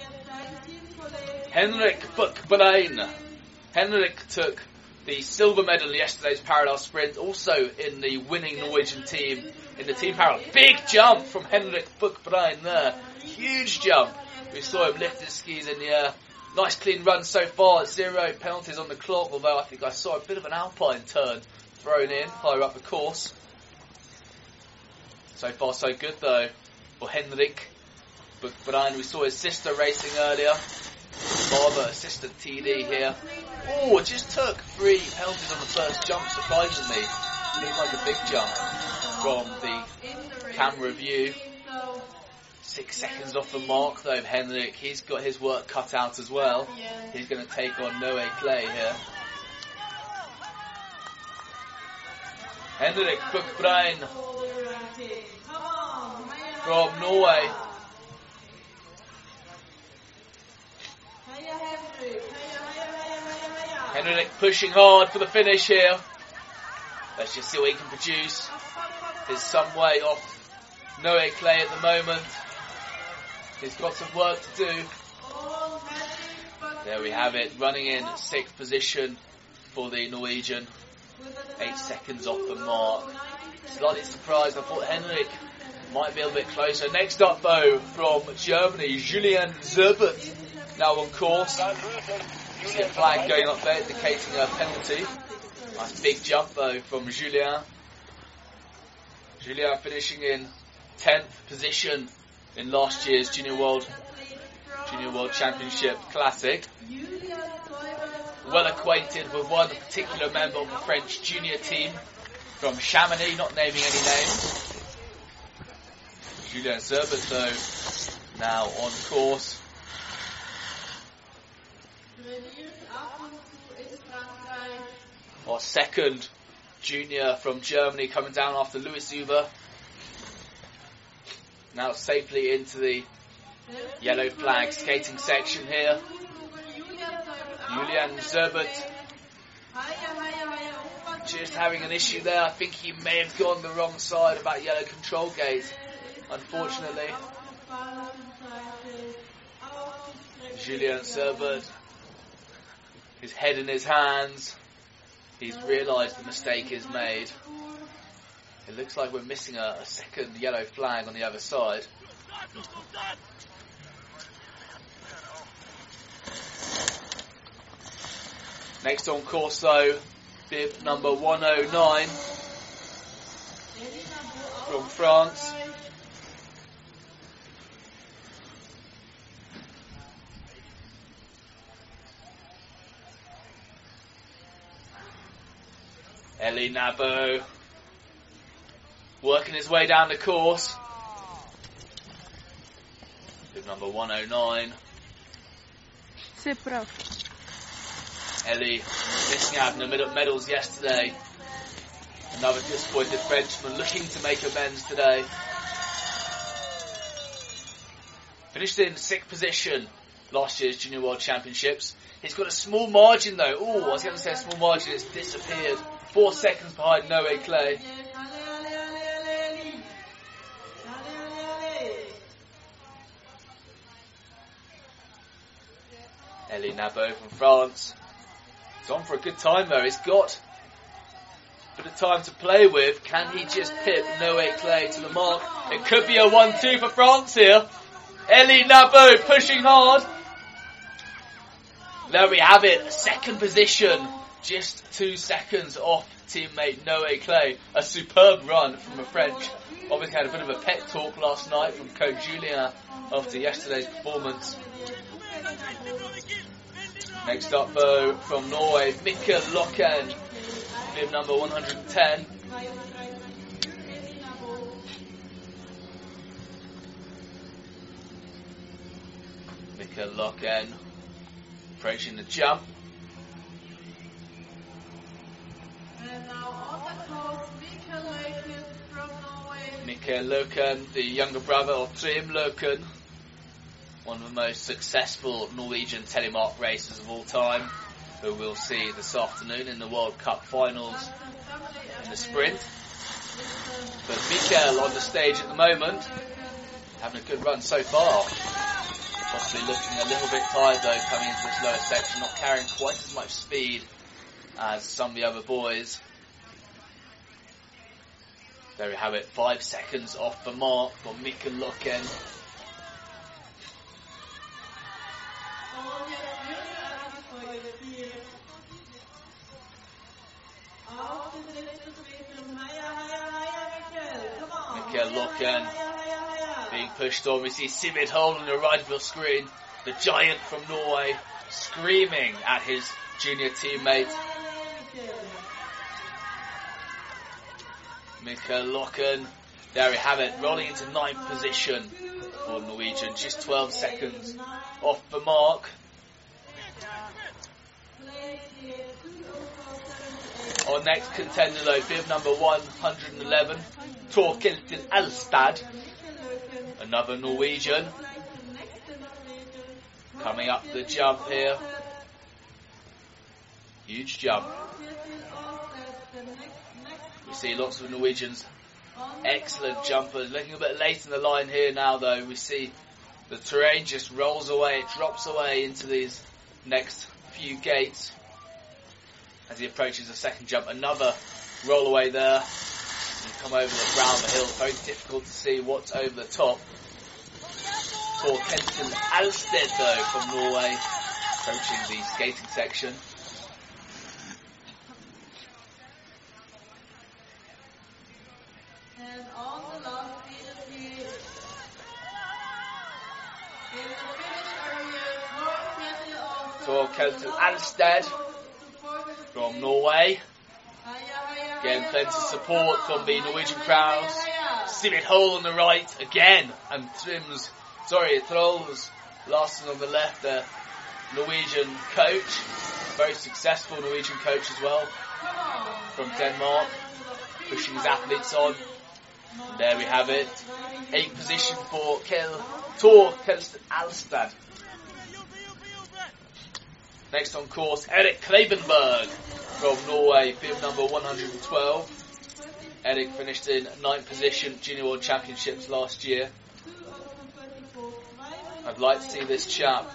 Henrik Buchbrein. Henrik took the silver medal in yesterday's parallel sprint, also in the winning Norwegian team in the team parallel. Big jump from Henrik Buchbrein there. Huge jump. We saw him lift his skis in the air. Nice clean run so far. Zero penalties on the clock, although I think I saw a bit of an alpine turn thrown in higher up the course. So far so good though for Henrik Buchbrein. We saw his sister racing earlier. Father, assistant TD here. Oh, just took three penalties on the first jump, surprisingly. Looked like a big jump from the camera view. Six seconds off the mark though, Henrik. He's got his work cut out as well. He's going to take on Noe Clay here. Henrik Buchbrein from Norway. Henrik pushing hard for the finish here. Let's just see what he can produce. He's some way off Noe Clay at the moment. He's got some work to do. There we have it, running in sixth position for the Norwegian. Eight seconds off the mark. Slightly surprised, I thought Henrik might be a bit closer. Next up though, from Germany, Julian Zerbert, now on course. You see a flag going up there indicating a penalty. Nice big jump though from Julien. Julien finishing in 10th position in last year's Junior World Junior World Championship Classic. Well acquainted with one particular member of the French junior team from Chamonix, not naming any names. Julien though now on course. Our second junior from Germany coming down after Louis Zuber. Now safely into the yellow flag skating section here. Julian Zerbert just having an issue there. I think he may have gone the wrong side about yellow control gate, unfortunately. Julian Zerbert, his head in his hands. He's realised the mistake is made. It looks like we're missing a, a second yellow flag on the other side. Next on Corso, bib number 109 from France. Eli Nabu working his way down the course. Bib number 109. C'est. Ellie missing out on the med- medals yesterday. Another disappointed Frenchman looking to make amends today. Finished in sixth position last year's Junior World Championships. He's got a small margin though. Oh, I was going to say a small margin. It's disappeared. Four seconds behind Noe Clay. Ellie Nabo from France. On for a good time though. He's got a bit of time to play with. Can he just pip Noe Clay to the mark? It could be a 1-2 for France here. Ellie Nabo pushing hard. There we have it. Second position. Just two seconds off teammate Noe Clay. A superb run from a French. Obviously had a bit of a pet talk last night from coach Julien after yesterday's performance. Next up though, from Norway, Mikkel Loken, bib number 110. Mikkel Loken, approaching the jump. And the Mikkel Loken from Norway. Mikkel Loken, the younger brother of Trym Loken, one of the most successful Norwegian telemark racers of all time, who we'll see this afternoon in the World Cup finals in the sprint. But Mikkel on the stage at the moment, having a good run so far. Possibly looking a little bit tired though coming into this lower section, not carrying quite as much speed as some of the other boys. There we have it, five seconds off the mark for Mikkel Loken. Heia, heia. Um, being pushed on. We see Simid Hole on the right of your screen, the giant from Norway, screaming at his junior teammate Mikkel Loken. There we have it, rolling into ninth position for Norwegian, just 12 seconds off the mark. Our next contender though, bib number 111, Torkelten Elstad, another Norwegian, coming up the jump here. Huge jump. We see lots of Norwegians, excellent jumpers. Looking a bit late in the line here now though, we see the terrain just rolls away, it drops away into these next few gates as he approaches the second jump. Another roll away there. You come over the brow of the hill, very difficult to see what's over the top. For Kenton Alsted though from Norway, approaching the skating section. And on Kenton Alsted from Norway. Again, plenty of support from the Norwegian crowds. Simit Hole on the right again, and Trims, sorry, Troels Larsen on the left, the Norwegian coach, very successful Norwegian coach as well, from Denmark, pushing his athletes on. There we have it. Eighth position for Kel Tor Kelsten Alstad. Next on course, Erik Klebenberg from Norway, bib number 112. Erik finished in ninth position Junior World Championships last year. I'd like to see this chap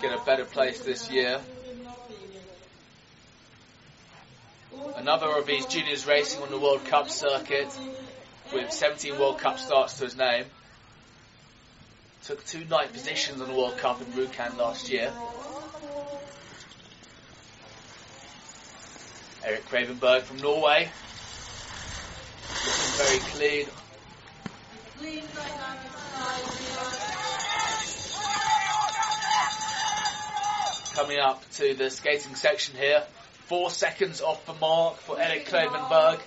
get a better place this year. Another of these juniors racing on the World Cup circuit with 17 World Cup starts to his name. Took two ninth positions on the World Cup in Rjukan last year. Eric Cravenberg from Norway. Looking very clean. Coming up to the skating section here. Four seconds off the mark for Eric Klevenberg.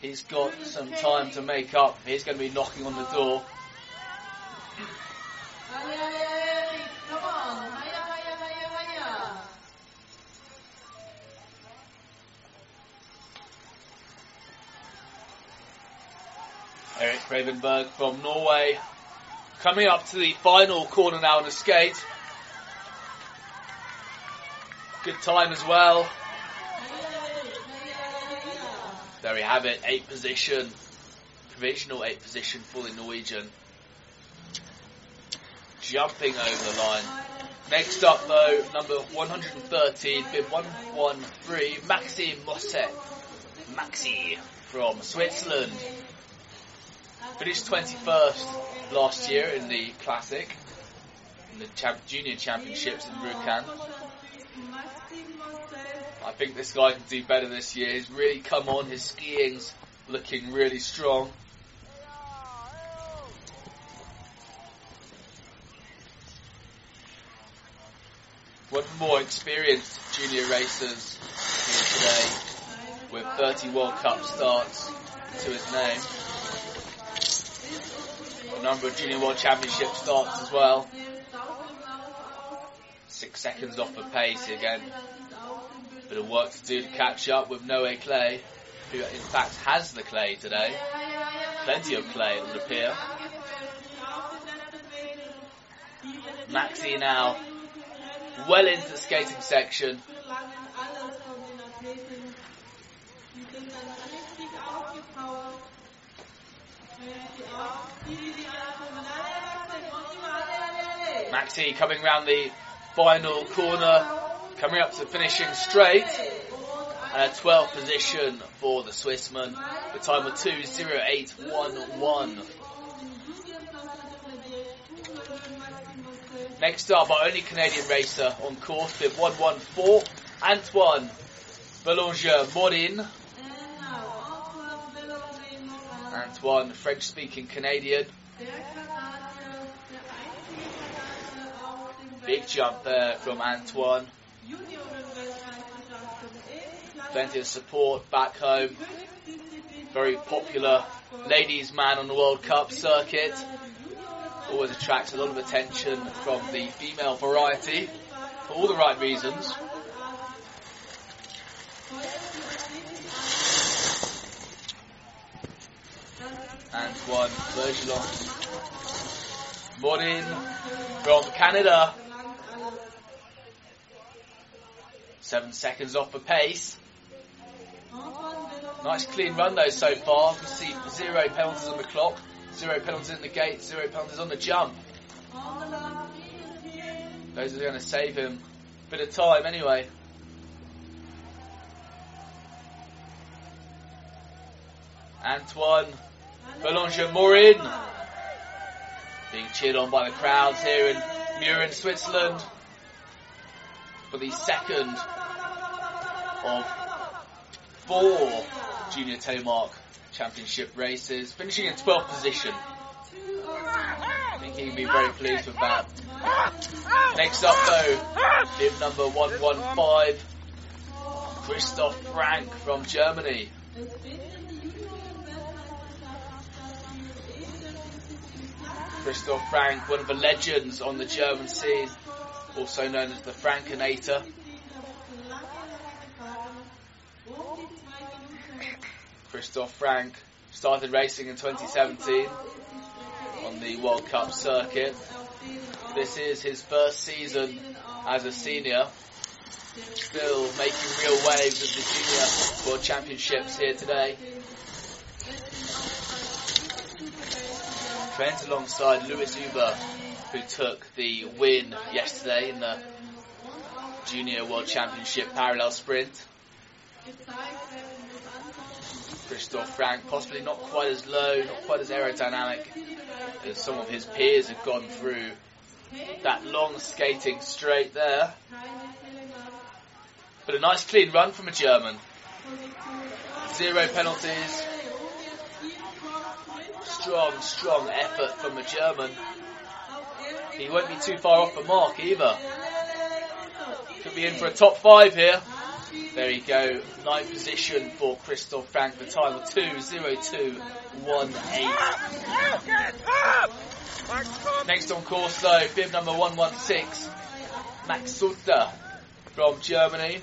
He's got some time to make up. He's going to be knocking on the door. Eric Ravenberg from Norway. Coming up to the final corner now on the skate. Good time as well. There we have it, eighth position. Provisional eighth position the Norwegian. Jumping over the line. Next up though, number 113, bib 113, Maxime Mosset. Maxi from Switzerland. Finished 21st last year in the Classic, in the Junior Championships in Rjukan. I think this guy can do better this year. He's really come on. His skiing's looking really strong. One more experienced junior racers here today with 30 World Cup starts to his name. A number of junior world championship starts as well. Six seconds off the pace again. Bit of work to do to catch up with Noe Clay, who in fact has the clay today. Plenty of clay, it would appear. Maxi now well into the skating section. Maxi coming round the final corner, coming up to finishing straight. A 12th position for the Swissman. The time of 2.0811. Next up, our only Canadian racer on course with 114, Antoine Belanger Morin. Antoine, French speaking Canadian. Big jump there from Antoine. Plenty of support back home. Very popular ladies man on the World Cup circuit. Always attracts a lot of attention from the female variety for all the right reasons. Antoine Bergeron. Morin from Canada. Seven seconds off the pace. Nice clean run though so far. You see zero penalties on the clock, zero penalties in the gate, zero penalties on the jump. Those are going to save him a bit of time anyway. Antoine Belanger Morin being cheered on by the crowds here in Mürren, Switzerland for the second of four Junior Telemark Championship races, finishing in 12th position. I think he'd be very pleased with that. Next up though, bib number 115, Christoph Frank from Germany. Christoph Frank, one of the legends on the German scene, also known as the Frankinator. Christoph Frank started racing in 2017 on the World Cup circuit. This is his first season as a senior. Still making real waves at the Junior World Championships here today. Trains alongside Lewis Uber, who took the win yesterday in the Junior World Championship parallel sprint. Christoph Frank, possibly not quite as low, not quite as aerodynamic as some of his peers have gone through that long skating straight there. But a nice clean run from a German. Zero penalties. Strong, strong effort from a German. He won't be too far off the mark either. Could be in for a top five here. There you go, ninth position for Christoph Frank, the time of 2.02.18. Next on course though, bib number 116, Max Sutter from Germany.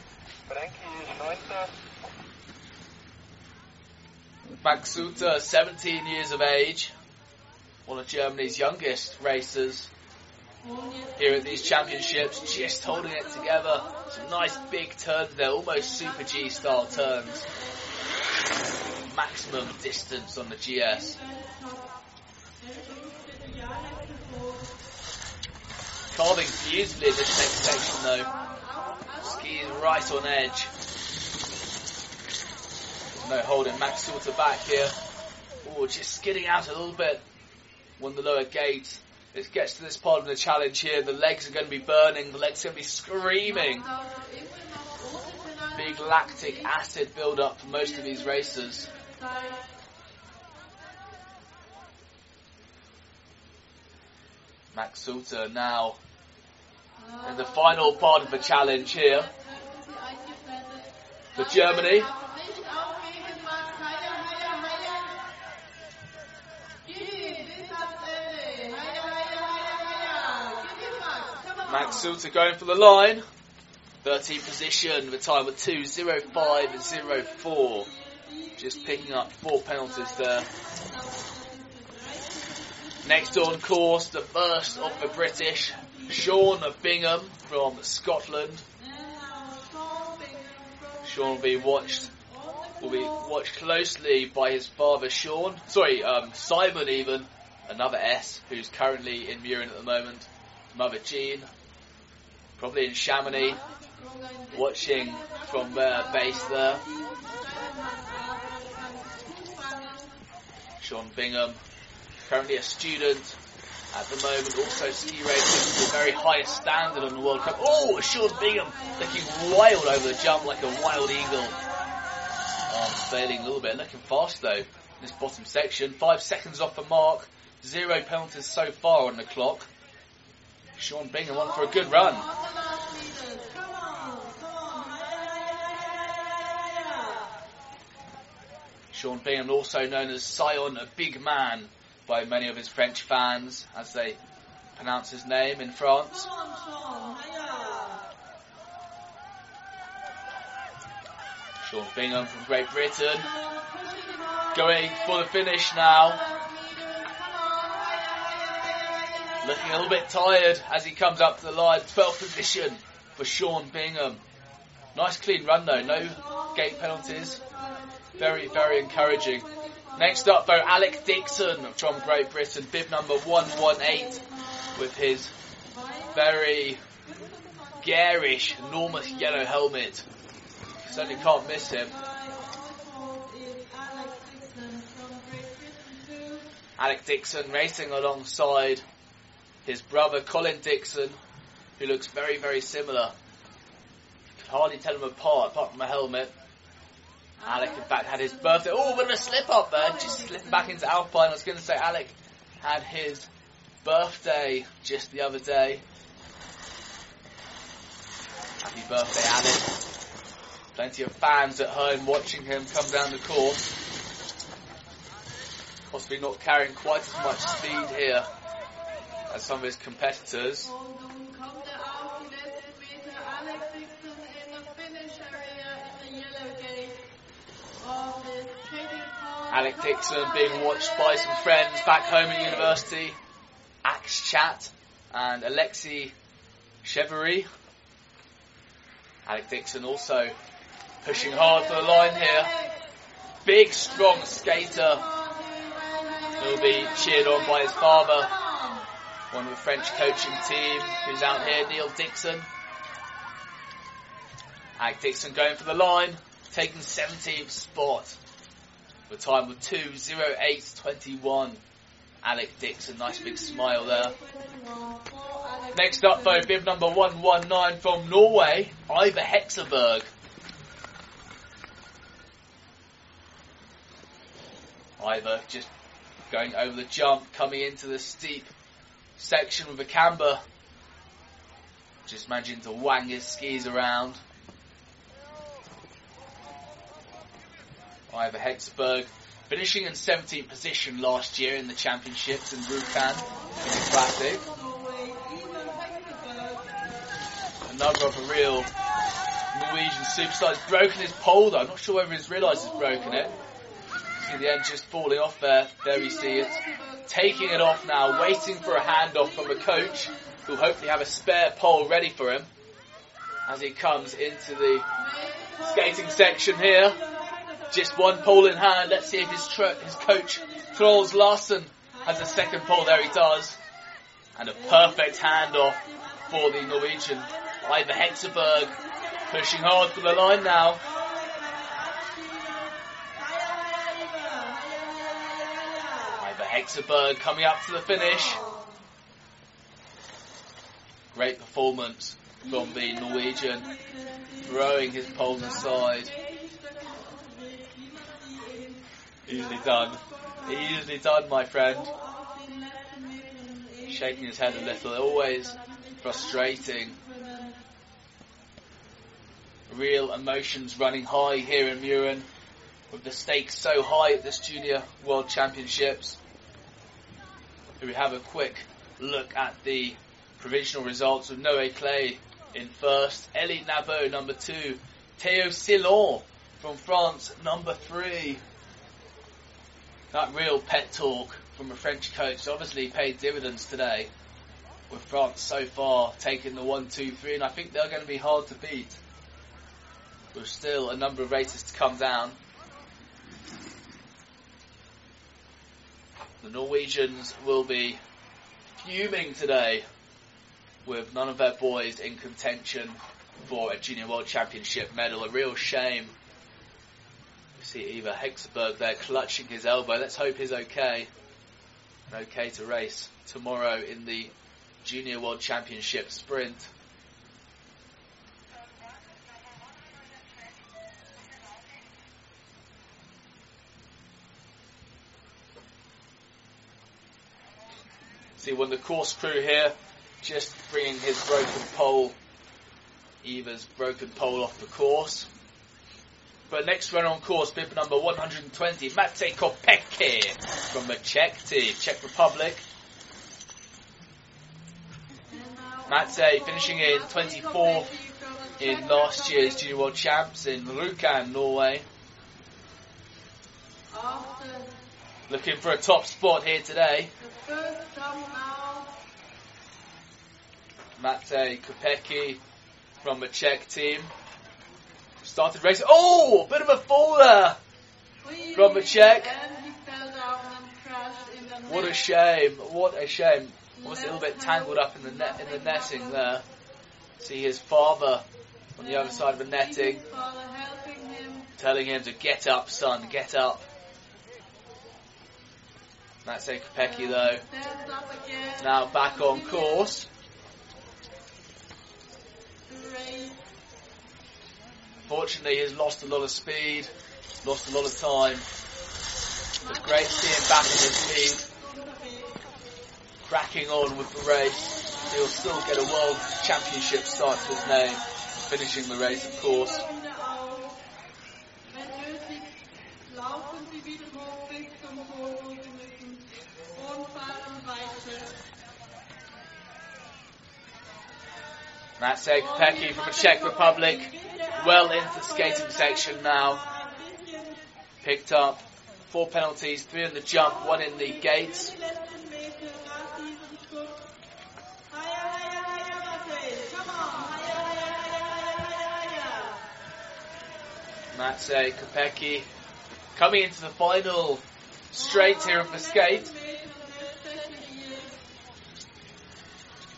Max Sutter, 17 years of age, one of Germany's youngest racers here at these championships, just holding it together. Some nice big turns there, almost Super G style turns. Maximum distance on the GS. Carving beautifully in this next section though. Skiing right on edge. No holding Max Sutter back here. Oh, just skidding out a little bit. Won the lower gate. It gets to this part of the challenge here. The legs are going to be burning. The legs are going to be screaming. Big lactic acid build up for most of these racers. Max Sutter now in the final part of the challenge here for Germany. Max Sutter going for the line. 13th position, the time of 2.05.04. Just picking up four penalties there. Next on course, the first of the British, Sean Bingham from Scotland. Sean will be watched will be watched closely by his father Sean. Sorry, um, Simon even, another S, who's currently in Mürren at the moment. Mother Jean, probably in Chamonix, watching from their base there. Sean Bingham, currently a student at the moment, also ski racing to the very highest standard on the World Cup. Oh, Sean Bingham looking wild over the jump like a wild eagle. Oh, failing a little bit, looking fast though. This bottom section, five seconds off the mark, zero penalties so far on the clock. Sean Bingham on for a good run. Sean Bingham, also known as Sion, a big man by many of his French fans, as they pronounce his name in France. Sean Bingham from Great Britain, going for the finish now. Looking a little bit tired as he comes up to the line. 12th position for Sean Bingham. Nice clean run though, no gate penalties. Very, very encouraging. Next up though, Alec Dixon from Great Britain, bib number 118 with his very garish, enormous yellow helmet. Certainly can't miss him. Alec Dixon racing alongside his brother Colin Dixon, who looks very, very similar. Can hardly tell them apart, apart from a helmet. Ah. Alec, in fact, had his birthday. Oh, of a slip up there, oh, just slipping back into Alpine. I was going to say Alec had his birthday just the other day. Happy birthday, Alec. Plenty of fans at home watching him come down the course. Possibly not carrying quite as much speed here as some of his competitors. Alec Dixon being watched by some friends back home at university. Axe Chat and Alexi Chevery. Alec Dixon also pushing hard for the line here. Big, strong skater. He'll be cheered on by his father, one of the French coaching team who's out here, Neil Dixon. Alec Dixon going for the line, taking 17th spot. The time was 2.08.21. Alec Dixon, nice big smile there. Next up though, bib number 119 from Norway, Ivar Hexerberg. Ivar just going over the jump, coming into the steep section with a camber. Just managing to wang his skis around. Ivar Hexberg finishing in 17th position last year in the championships in Rjukan in the Classic. Another of a real Norwegian superstar. He's broken his pole though. I'm not sure whether he's realised he's broken it. The end just falling off there. There we see it. Taking it off now, waiting for a handoff from a coach who'll hopefully have a spare pole ready for him as he comes into the skating section here. Just one pole in hand. Let's see if his, tr- his coach, Troels Larsen, has a second pole. There he does. And a perfect handoff for the Norwegian. Ivar Hexerberg pushing hard for the line now. Ivar Hexerberg coming up to the finish. Great performance from the Norwegian, throwing his poles aside. Easily done. Easily done, my friend. Shaking his head a little, always frustrating. Real emotions running high here in Mürren, with the stakes so high at this Junior World Championships. We have a quick look at the provisional results with Noé Clay in first, Elie Nabo number two, Theo Silon from France number three. That real pet talk from a French coach obviously paid dividends today with France so far taking the one, two, three, and I think they're going to be hard to beat. With still a number of races to come down. The Norwegians will be fuming today with none of their boys in contention for a Junior World Championship medal. A real shame. You see Eva Hexberg there clutching his elbow. Let's hope he's okay. And okay to race tomorrow in the Junior World Championship sprint. See when the course crew here just bringing his broken pole, Eva's broken pole off the course. But next run on course, bib number 120, Mate Kopecki from the Czech team, Czech Republic. Mate finishing in 24th in last year's Junior World Champs in Rjukan, Norway. After Looking for a top spot here today. Mate Kopecki from the Czech team. Started racing. Oh, bit of a fall there. From the Czech. What a shame! What a shame! Was a little bit tangled up in the net in the netting there. See his father on the other side of the netting, telling him to get up, son, get up. That's Kopecki though. Stands up again. Now back on course. Fortunately, he's lost a lot of speed, lost a lot of time. It's great to see him back in his lead, cracking on with the race. He'll still get a world championship start to his name, finishing the race, of course. Matsej Kopecki from the Czech Republic, well into the skating section now. Picked up four penalties, three in the jump, one in the gates. Matsej Kopecki coming into the final straight here of the skate.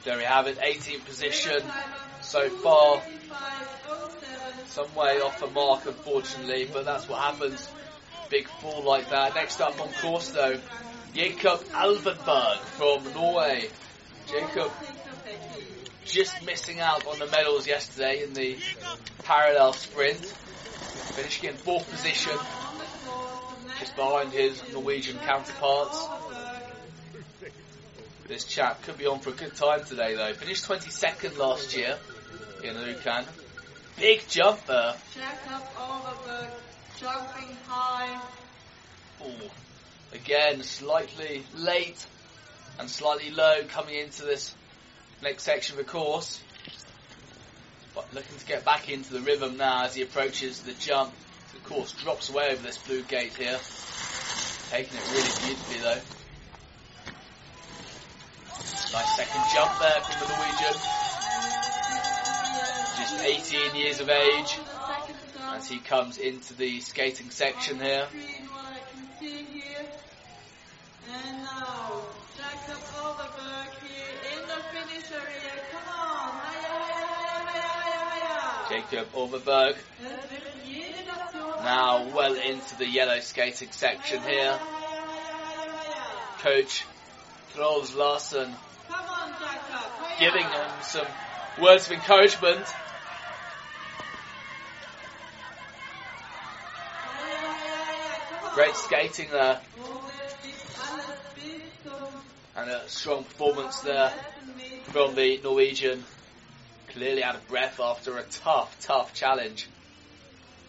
There we have it, 18th position so far. Some way off the mark, unfortunately, but that's what happens. Big fall like that. Next up on course, though, Jakob Alvenberg from Norway. Jacob just missing out on the medals yesterday in the parallel sprint, finishing in fourth position, just behind his Norwegian counterparts. This chap could be on for a good time today, though. Finished 22nd last year in Rjukan. Big jump there. Jacob Overberg jumping high. Ooh. Again, slightly late and slightly low coming into this next section of the course. But looking to get back into the rhythm now as he approaches the jump. The course drops away over this blue gate here. Taking it really beautifully though. Nice second jump there from the Norwegian. Just 18 years of age as he comes into the skating section here. Jacob Overberg now well into the yellow skating section here. Coach Rolls Larson giving him some words of encouragement. Great skating there and a strong performance there from the Norwegian. Clearly out of breath after a tough, tough challenge.